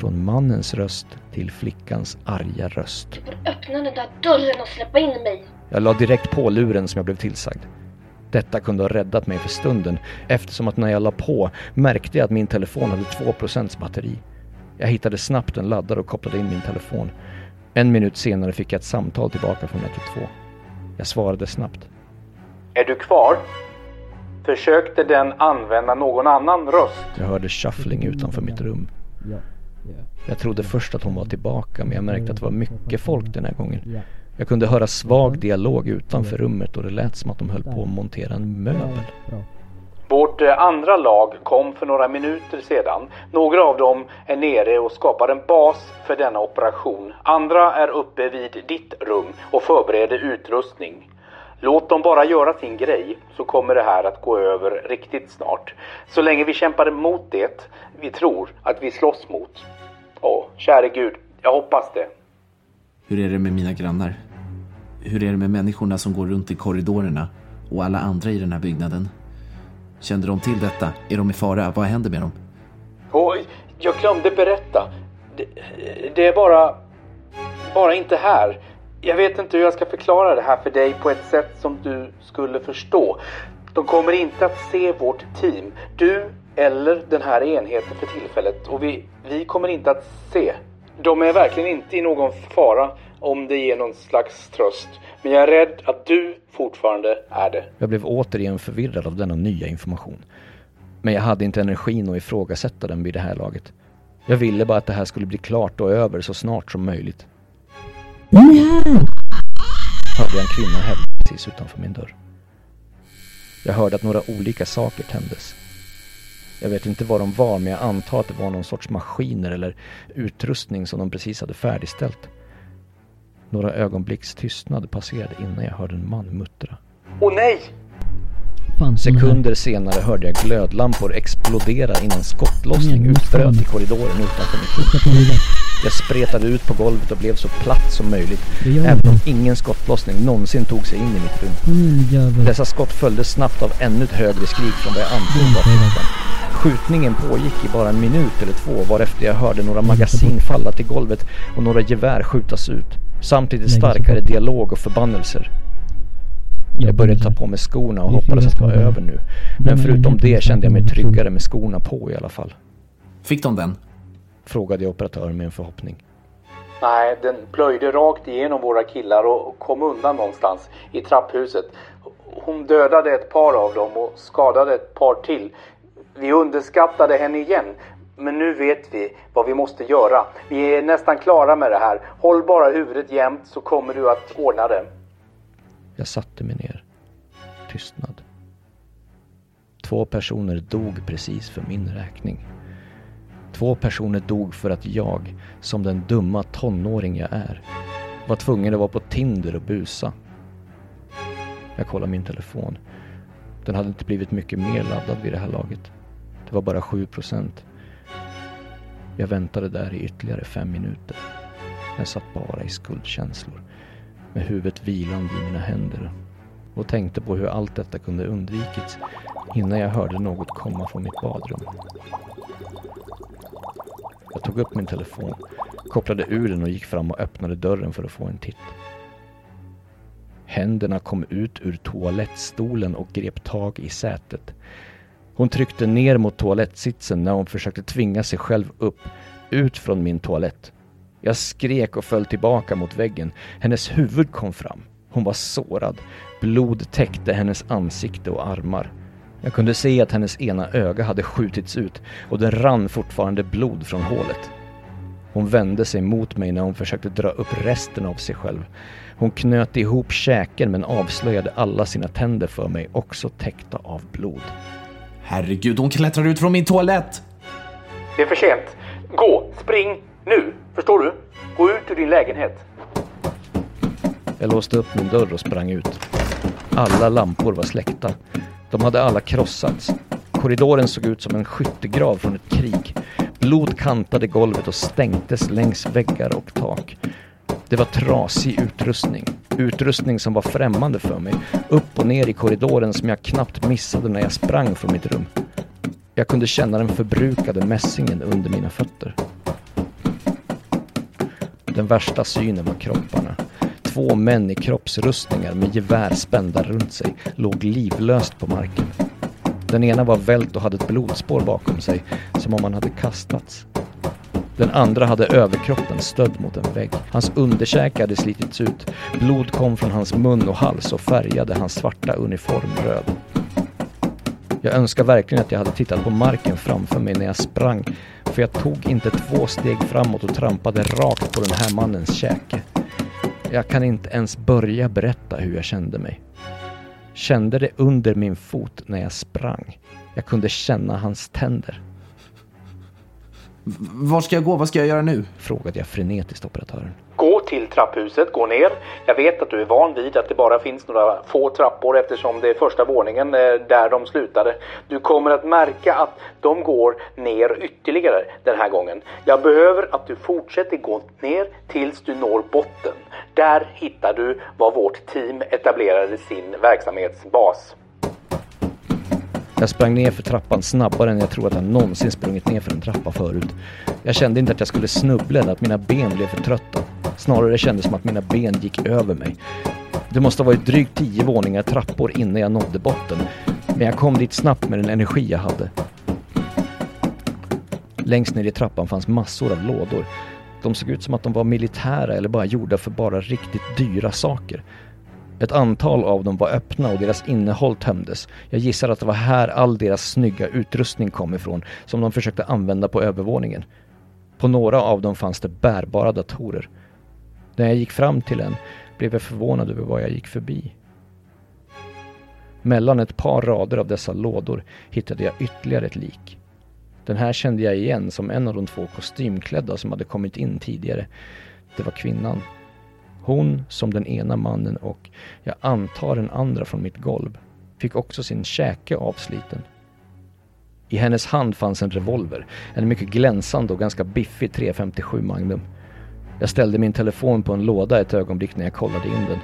Från mannens röst till flickans arga röst. Öppna den där dörren och släppa in mig. Jag la direkt på luren som jag blev tillsagd. Detta kunde ha räddat mig för stunden eftersom att när jag la på märkte jag att min telefon hade 2% batteri. Jag hittade snabbt en laddare och kopplade in min telefon. En minut senare fick jag ett samtal tillbaka från 112. Jag svarade snabbt. Är du kvar? Försökte den använda någon annan röst? Jag hörde shuffling utanför mitt rum. Jag trodde först att hon var tillbaka men jag märkte att det var mycket folk den här gången. Jag kunde höra svag dialog utanför rummet och det lät som att de höll på att montera en möbel. Vårt eh, andra lag kom för några minuter sedan. Några av dem är nere och skapar en bas för denna operation. Andra är uppe vid ditt rum och förbereder utrustning. Låt dem bara göra sin grej så kommer det här att gå över riktigt snart. Så länge vi kämpar emot det vi tror att vi slåss mot. Åh, käre gud, jag hoppas det. Hur är det med mina grannar? Hur är det med människorna som går runt i korridorerna och alla andra i den här byggnaden? Kände de till detta? Är de i fara? Vad händer med dem? Och jag glömde berätta. Det, det är bara... Bara inte här. Jag vet inte hur jag ska förklara det här för dig på ett sätt som du skulle förstå. De kommer inte att se vårt team. Du eller den här enheten för tillfället. Och vi, vi kommer inte att se. De är verkligen inte i någon fara om det ger någon slags tröst. Men jag är rädd att du fortfarande är det. Jag blev återigen förvirrad av denna nya information. Men jag hade inte energin att ifrågasätta den vid det här laget. Jag ville bara att det här skulle bli klart och över så snart som möjligt. Hörde jag en kvinna hävda precis utanför min dörr. Jag hörde att några olika saker tändes. Jag vet inte vad de var men jag antar att det var någon sorts maskiner eller utrustning som de precis hade färdigställt. Några ögonblicks tystnad passerade innan jag hörde en man muttra. Åh nej! Sekunder senare hörde jag glödlampor explodera innan skottlossning utbröt i korridoren utanför mitt rum. Jag spretade ut på golvet och blev så platt som möjligt, även om ingen skottlossning någonsin tog sig in i mitt rum. Dessa skott följdes snabbt av ännu ett högre skrik från vad jag antog var. Skjutningen pågick i bara en minut eller två varefter jag hörde några magasin falla till golvet och några gevär skjutas ut. Samtidigt starkare dialog och förbannelser. Jag började ta på mig skorna och hoppades att det var över nu. Men förutom det kände jag mig tryggare med skorna på i alla fall. Fick de den? Frågade jag operatören med en förhoppning. Nej, den plöjde rakt igenom våra killar och kom undan någonstans i trapphuset. Hon dödade ett par av dem och skadade ett par till. Vi underskattade henne igen. Men nu vet vi vad vi måste göra. Vi är nästan klara med det här. Håll bara huvudet jämnt så kommer du att ordna det. Jag satte mig ner. Tystnad. Två personer dog precis för min räkning. Två personer dog för att jag, som den dumma tonåring jag är, var tvungen att vara på Tinder och busa. Jag kollade min telefon. Den hade inte blivit mycket mer laddad vid det här laget. Det var bara 7 procent. Jag väntade där i ytterligare fem minuter. Jag satt bara i skuldkänslor med huvudet vilande i mina händer och tänkte på hur allt detta kunde undvikits innan jag hörde något komma från mitt badrum. Jag tog upp min telefon, kopplade ur den och gick fram och öppnade dörren för att få en titt. Händerna kom ut ur toalettstolen och grep tag i sätet. Hon tryckte ner mot toalettsitsen när hon försökte tvinga sig själv upp, ut från min toalett. Jag skrek och föll tillbaka mot väggen. Hennes huvud kom fram. Hon var sårad. Blod täckte hennes ansikte och armar. Jag kunde se att hennes ena öga hade skjutits ut och det rann fortfarande blod från hålet. Hon vände sig mot mig när hon försökte dra upp resten av sig själv. Hon knöt ihop käken men avslöjade alla sina tänder för mig, också täckta av blod. Herregud, hon klättrar ut från min toalett! Det är för sent. Gå, spring, nu. Förstår du? Gå ut ur din lägenhet. Jag låste upp min dörr och sprang ut. Alla lampor var släckta. De hade alla krossats. Korridoren såg ut som en skyttegrav från ett krig. Blod kantade golvet och stänktes längs väggar och tak. Det var trasig utrustning. Utrustning som var främmande för mig. Upp och ner i korridoren som jag knappt missade när jag sprang från mitt rum. Jag kunde känna den förbrukade mässingen under mina fötter. Den värsta synen var kropparna. Två män i kroppsrustningar med gevär spända runt sig låg livlöst på marken. Den ena var vält och hade ett blodspår bakom sig, som om han hade kastats. Den andra hade överkroppen stödd mot en vägg. Hans underkäke hade slitits ut. Blod kom från hans mun och hals och färgade hans svarta uniform röd. Jag önskar verkligen att jag hade tittat på marken framför mig när jag sprang, för jag tog inte två steg framåt och trampade rakt på den här mannens käke. Jag kan inte ens börja berätta hur jag kände mig. Kände det under min fot när jag sprang. Jag kunde känna hans tänder. Var ska jag gå? Vad ska jag göra nu? Frågade jag frenetiskt operatören. Gå till trapphuset, gå ner. Jag vet att du är van vid att det bara finns några få trappor eftersom det är första våningen eh, där de slutade. Du kommer att märka att de går ner ytterligare den här gången. Jag behöver att du fortsätter gå ner tills du når botten. Där hittar du var vårt team etablerade sin verksamhetsbas. Jag sprang ner för trappan snabbare än jag tror att jag någonsin sprungit ner för en trappa förut. Jag kände inte att jag skulle snubbla eller att mina ben blev för trötta. Snarare kändes det som att mina ben gick över mig. Det måste ha varit drygt tio våningar trappor innan jag nådde botten. Men jag kom dit snabbt med den energi jag hade. Längst ner i trappan fanns massor av lådor. De såg ut som att de var militära eller bara gjorda för bara riktigt dyra saker. Ett antal av dem var öppna och deras innehåll tömdes. Jag gissar att det var här all deras snygga utrustning kom ifrån som de försökte använda på övervåningen. På några av dem fanns det bärbara datorer. När jag gick fram till en blev jag förvånad över vad jag gick förbi. Mellan ett par rader av dessa lådor hittade jag ytterligare ett lik. Den här kände jag igen som en av de två kostymklädda som hade kommit in tidigare. Det var kvinnan. Hon, som den ena mannen och jag antar den andra från mitt golv, fick också sin käke avsliten. I hennes hand fanns en revolver, en mycket glänsande och ganska biffig 357 Magnum. Jag ställde min telefon på en låda ett ögonblick när jag kollade in den.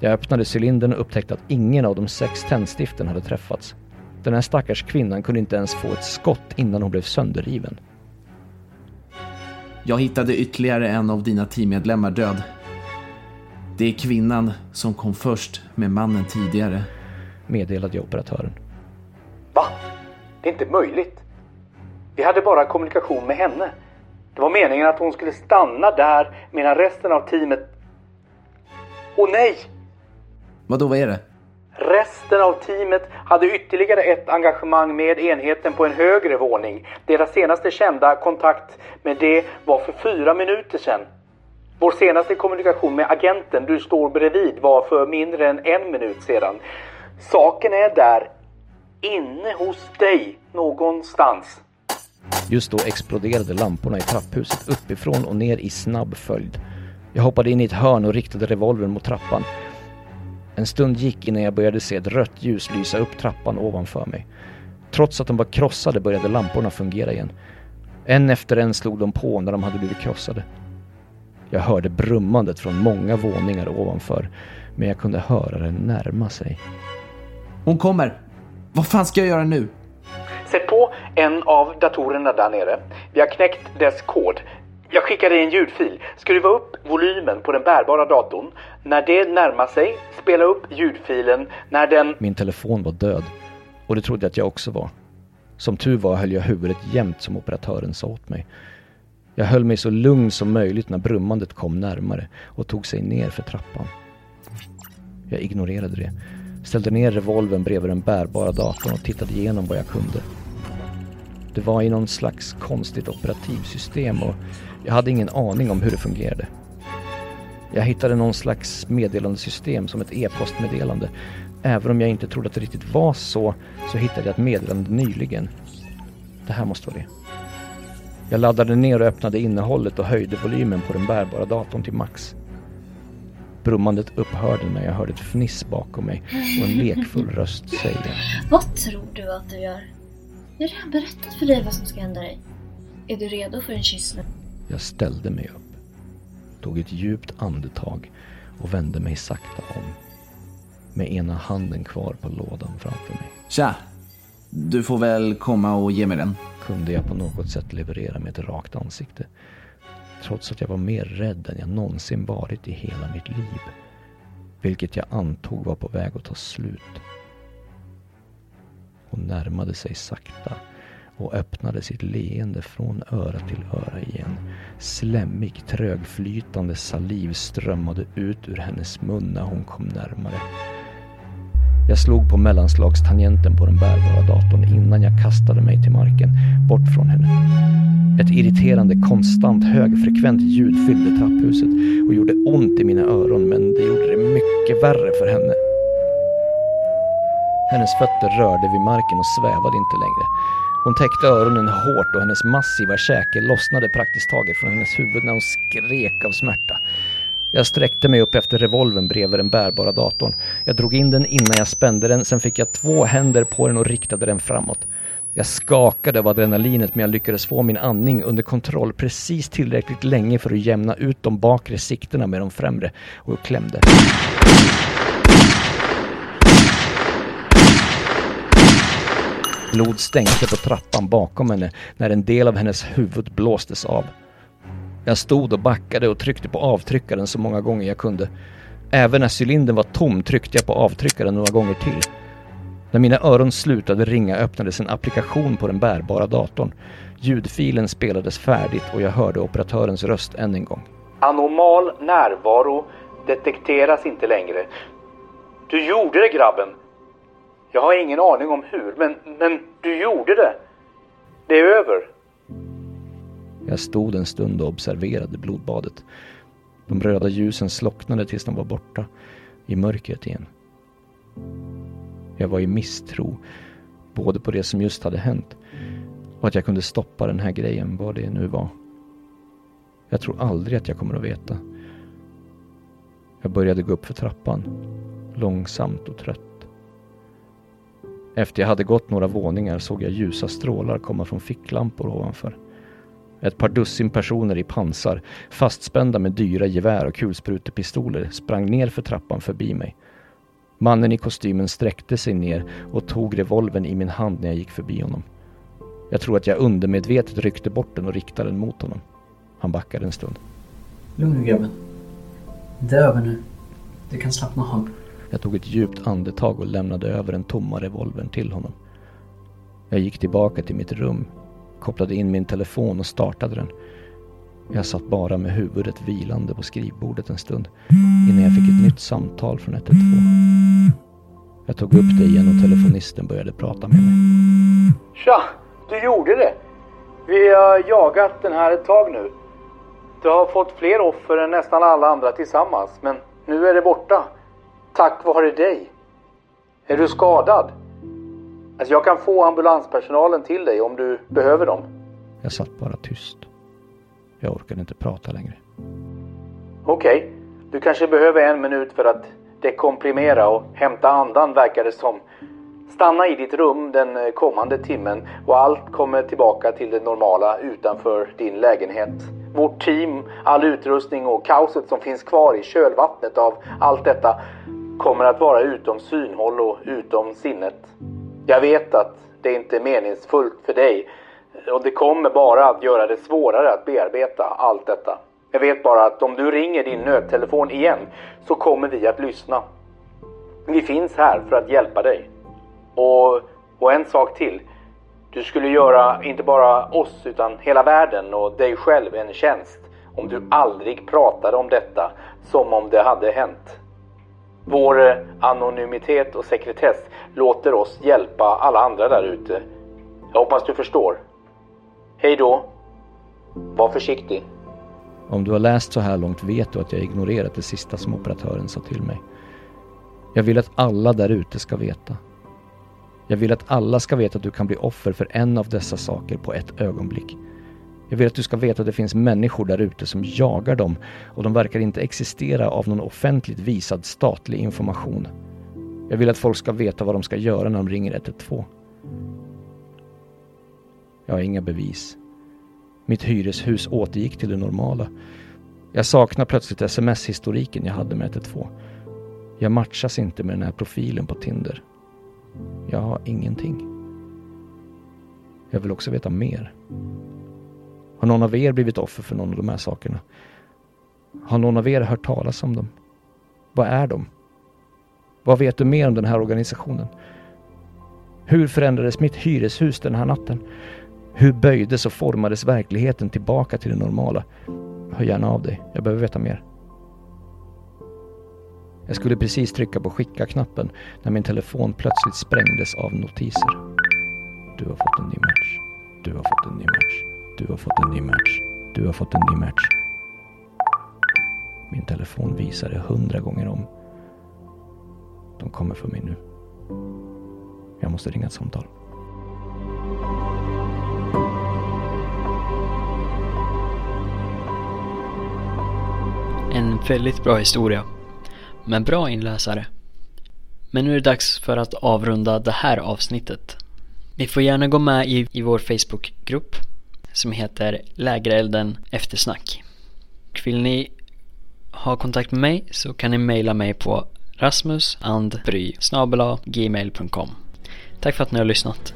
Jag öppnade cylindern och upptäckte att ingen av de sex tändstiften hade träffats. Den här stackars kvinnan kunde inte ens få ett skott innan hon blev sönderriven. Jag hittade ytterligare en av dina teammedlemmar död. Det är kvinnan som kom först med mannen tidigare. Meddelade jag operatören. Va? Det är inte möjligt. Vi hade bara kommunikation med henne. Det var meningen att hon skulle stanna där medan resten av teamet... Åh nej! Vadå, vad är det? Resten av teamet hade ytterligare ett engagemang med enheten på en högre våning. Deras senaste kända kontakt med det var för fyra minuter sedan. Vår senaste kommunikation med agenten du står bredvid var för mindre än en minut sedan. Saken är där, inne hos dig, någonstans. Just då exploderade lamporna i trapphuset uppifrån och ner i snabb följd. Jag hoppade in i ett hörn och riktade revolvern mot trappan. En stund gick innan jag började se ett rött ljus lysa upp trappan ovanför mig. Trots att de var krossade började lamporna fungera igen. En efter en slog de på när de hade blivit krossade. Jag hörde brummandet från många våningar ovanför, men jag kunde höra det närma sig. Hon kommer! Vad fan ska jag göra nu? Sätt på en av datorerna där nere. Vi har knäckt dess kod. Jag skickar dig en ljudfil. Skruva upp volymen på den bärbara datorn. När det närmar sig, spela upp ljudfilen. När den... Min telefon var död och det trodde jag att jag också var. Som tur var höll jag huvudet jämnt som operatören sa åt mig. Jag höll mig så lugn som möjligt när brummandet kom närmare och tog sig ner för trappan. Jag ignorerade det, ställde ner revolven bredvid den bärbara datorn och tittade igenom vad jag kunde. Det var i någon slags konstigt operativsystem och jag hade ingen aning om hur det fungerade. Jag hittade någon slags meddelandesystem som ett e-postmeddelande. Även om jag inte trodde att det riktigt var så, så hittade jag ett meddelande nyligen. Det här måste vara det. Jag laddade ner och öppnade innehållet och höjde volymen på den bärbara datorn till max. Brummandet upphörde när jag hörde ett fniss bakom mig och en lekfull röst säga Vad tror du att du gör? Jag har redan berättat för dig vad som ska hända dig. Är du redo för en kyss nu? Jag ställde mig upp, tog ett djupt andetag och vände mig sakta om. Med ena handen kvar på lådan framför mig. Tja! Du får väl komma och ge mig den. Kunde jag på något sätt leverera med ett rakt ansikte. Trots att jag var mer rädd än jag någonsin varit i hela mitt liv. Vilket jag antog var på väg att ta slut. Hon närmade sig sakta och öppnade sitt leende från öra till öra igen. Slemmig, trögflytande saliv strömmade ut ur hennes mun när hon kom närmare. Jag slog på mellanslagstangenten på den bärbara datorn innan jag kastade mig till marken, bort från henne. Ett irriterande, konstant, högfrekvent ljud fyllde trapphuset och gjorde ont i mina öron men det gjorde det mycket värre för henne. Hennes fötter rörde vid marken och svävade inte längre. Hon täckte öronen hårt och hennes massiva käke lossnade praktiskt taget från hennes huvud när hon skrek av smärta. Jag sträckte mig upp efter revolven bredvid den bärbara datorn. Jag drog in den innan jag spände den, sen fick jag två händer på den och riktade den framåt. Jag skakade av adrenalinet men jag lyckades få min andning under kontroll precis tillräckligt länge för att jämna ut de bakre sikterna med de främre och klämde. Blod stänkte på trappan bakom henne när en del av hennes huvud blåstes av. Jag stod och backade och tryckte på avtryckaren så många gånger jag kunde. Även när cylindern var tom tryckte jag på avtryckaren några gånger till. När mina öron slutade ringa öppnades en applikation på den bärbara datorn. Ljudfilen spelades färdigt och jag hörde operatörens röst än en gång. Anomal närvaro detekteras inte längre. Du gjorde det grabben. Jag har ingen aning om hur, men, men du gjorde det. Det är över. Jag stod en stund och observerade blodbadet. De röda ljusen slocknade tills de var borta, i mörkret igen. Jag var i misstro, både på det som just hade hänt och att jag kunde stoppa den här grejen, vad det nu var. Jag tror aldrig att jag kommer att veta. Jag började gå upp för trappan, långsamt och trött. Efter jag hade gått några våningar såg jag ljusa strålar komma från ficklampor ovanför. Ett par dussin personer i pansar, fastspända med dyra gevär och kulsprutepistoler, sprang ner för trappan förbi mig. Mannen i kostymen sträckte sig ner och tog revolven i min hand när jag gick förbi honom. Jag tror att jag undermedvetet ryckte bort den och riktade den mot honom. Han backade en stund. Lugn nu grabben. Det är över nu. Du kan slappna av. Jag tog ett djupt andetag och lämnade över den tomma revolvern till honom. Jag gick tillbaka till mitt rum, kopplade in min telefon och startade den. Jag satt bara med huvudet vilande på skrivbordet en stund innan jag fick ett nytt samtal från 112. Jag tog upp det igen och telefonisten började prata med mig. Tja, du gjorde det. Vi har jagat den här ett tag nu. Du har fått fler offer än nästan alla andra tillsammans, men nu är det borta. Tack vare dig. Är du skadad? Alltså jag kan få ambulanspersonalen till dig om du behöver dem. Jag satt bara tyst. Jag orkade inte prata längre. Okej, du kanske behöver en minut för att dekomprimera och hämta andan verkar det som. Stanna i ditt rum den eh, kommande timmen och allt kommer tillbaka till det normala utanför din lägenhet. Vårt team, all utrustning och kaoset som finns kvar i kölvattnet av allt detta kommer att vara utom synhåll och utom sinnet. Jag vet att det inte är meningsfullt för dig och det kommer bara att göra det svårare att bearbeta allt detta. Jag vet bara att om du ringer din nödtelefon igen så kommer vi att lyssna. Vi finns här för att hjälpa dig. Och, och en sak till. Du skulle göra inte bara oss utan hela världen och dig själv en tjänst om du aldrig pratade om detta som om det hade hänt. Vår eh, anonymitet och sekretess låter oss hjälpa alla andra där ute. Jag hoppas du förstår. Hej då. Var försiktig. Om du har läst så här långt vet du att jag ignorerat det sista som operatören sa till mig. Jag vill att alla där ute ska veta. Jag vill att alla ska veta att du kan bli offer för en av dessa saker på ett ögonblick. Jag vill att du ska veta att det finns människor där ute som jagar dem och de verkar inte existera av någon offentligt visad statlig information. Jag vill att folk ska veta vad de ska göra när de ringer 112. Jag har inga bevis. Mitt hyreshus återgick till det normala. Jag saknar plötsligt sms-historiken jag hade med 112. Jag matchas inte med den här profilen på Tinder. Jag har ingenting. Jag vill också veta mer. Har någon av er blivit offer för någon av de här sakerna? Har någon av er hört talas om dem? Vad är de? Vad vet du mer om den här organisationen? Hur förändrades mitt hyreshus den här natten? Hur böjdes och formades verkligheten tillbaka till det normala? Hör gärna av dig, jag behöver veta mer. Jag skulle precis trycka på skicka-knappen när min telefon plötsligt sprängdes av notiser. Du har fått en ny match. Du har fått en ny match. Du har fått en ny match. Du har fått en ny match. Min telefon visar det hundra gånger om. De kommer för mig nu. Jag måste ringa ett samtal. En väldigt bra historia. Men bra inläsare. Men nu är det dags för att avrunda det här avsnittet. Ni får gärna gå med i, i vår Facebookgrupp som heter Lägerelden Eftersnack. Och vill ni ha kontakt med mig så kan ni mejla mig på rasmusandbry gmail.com Tack för att ni har lyssnat.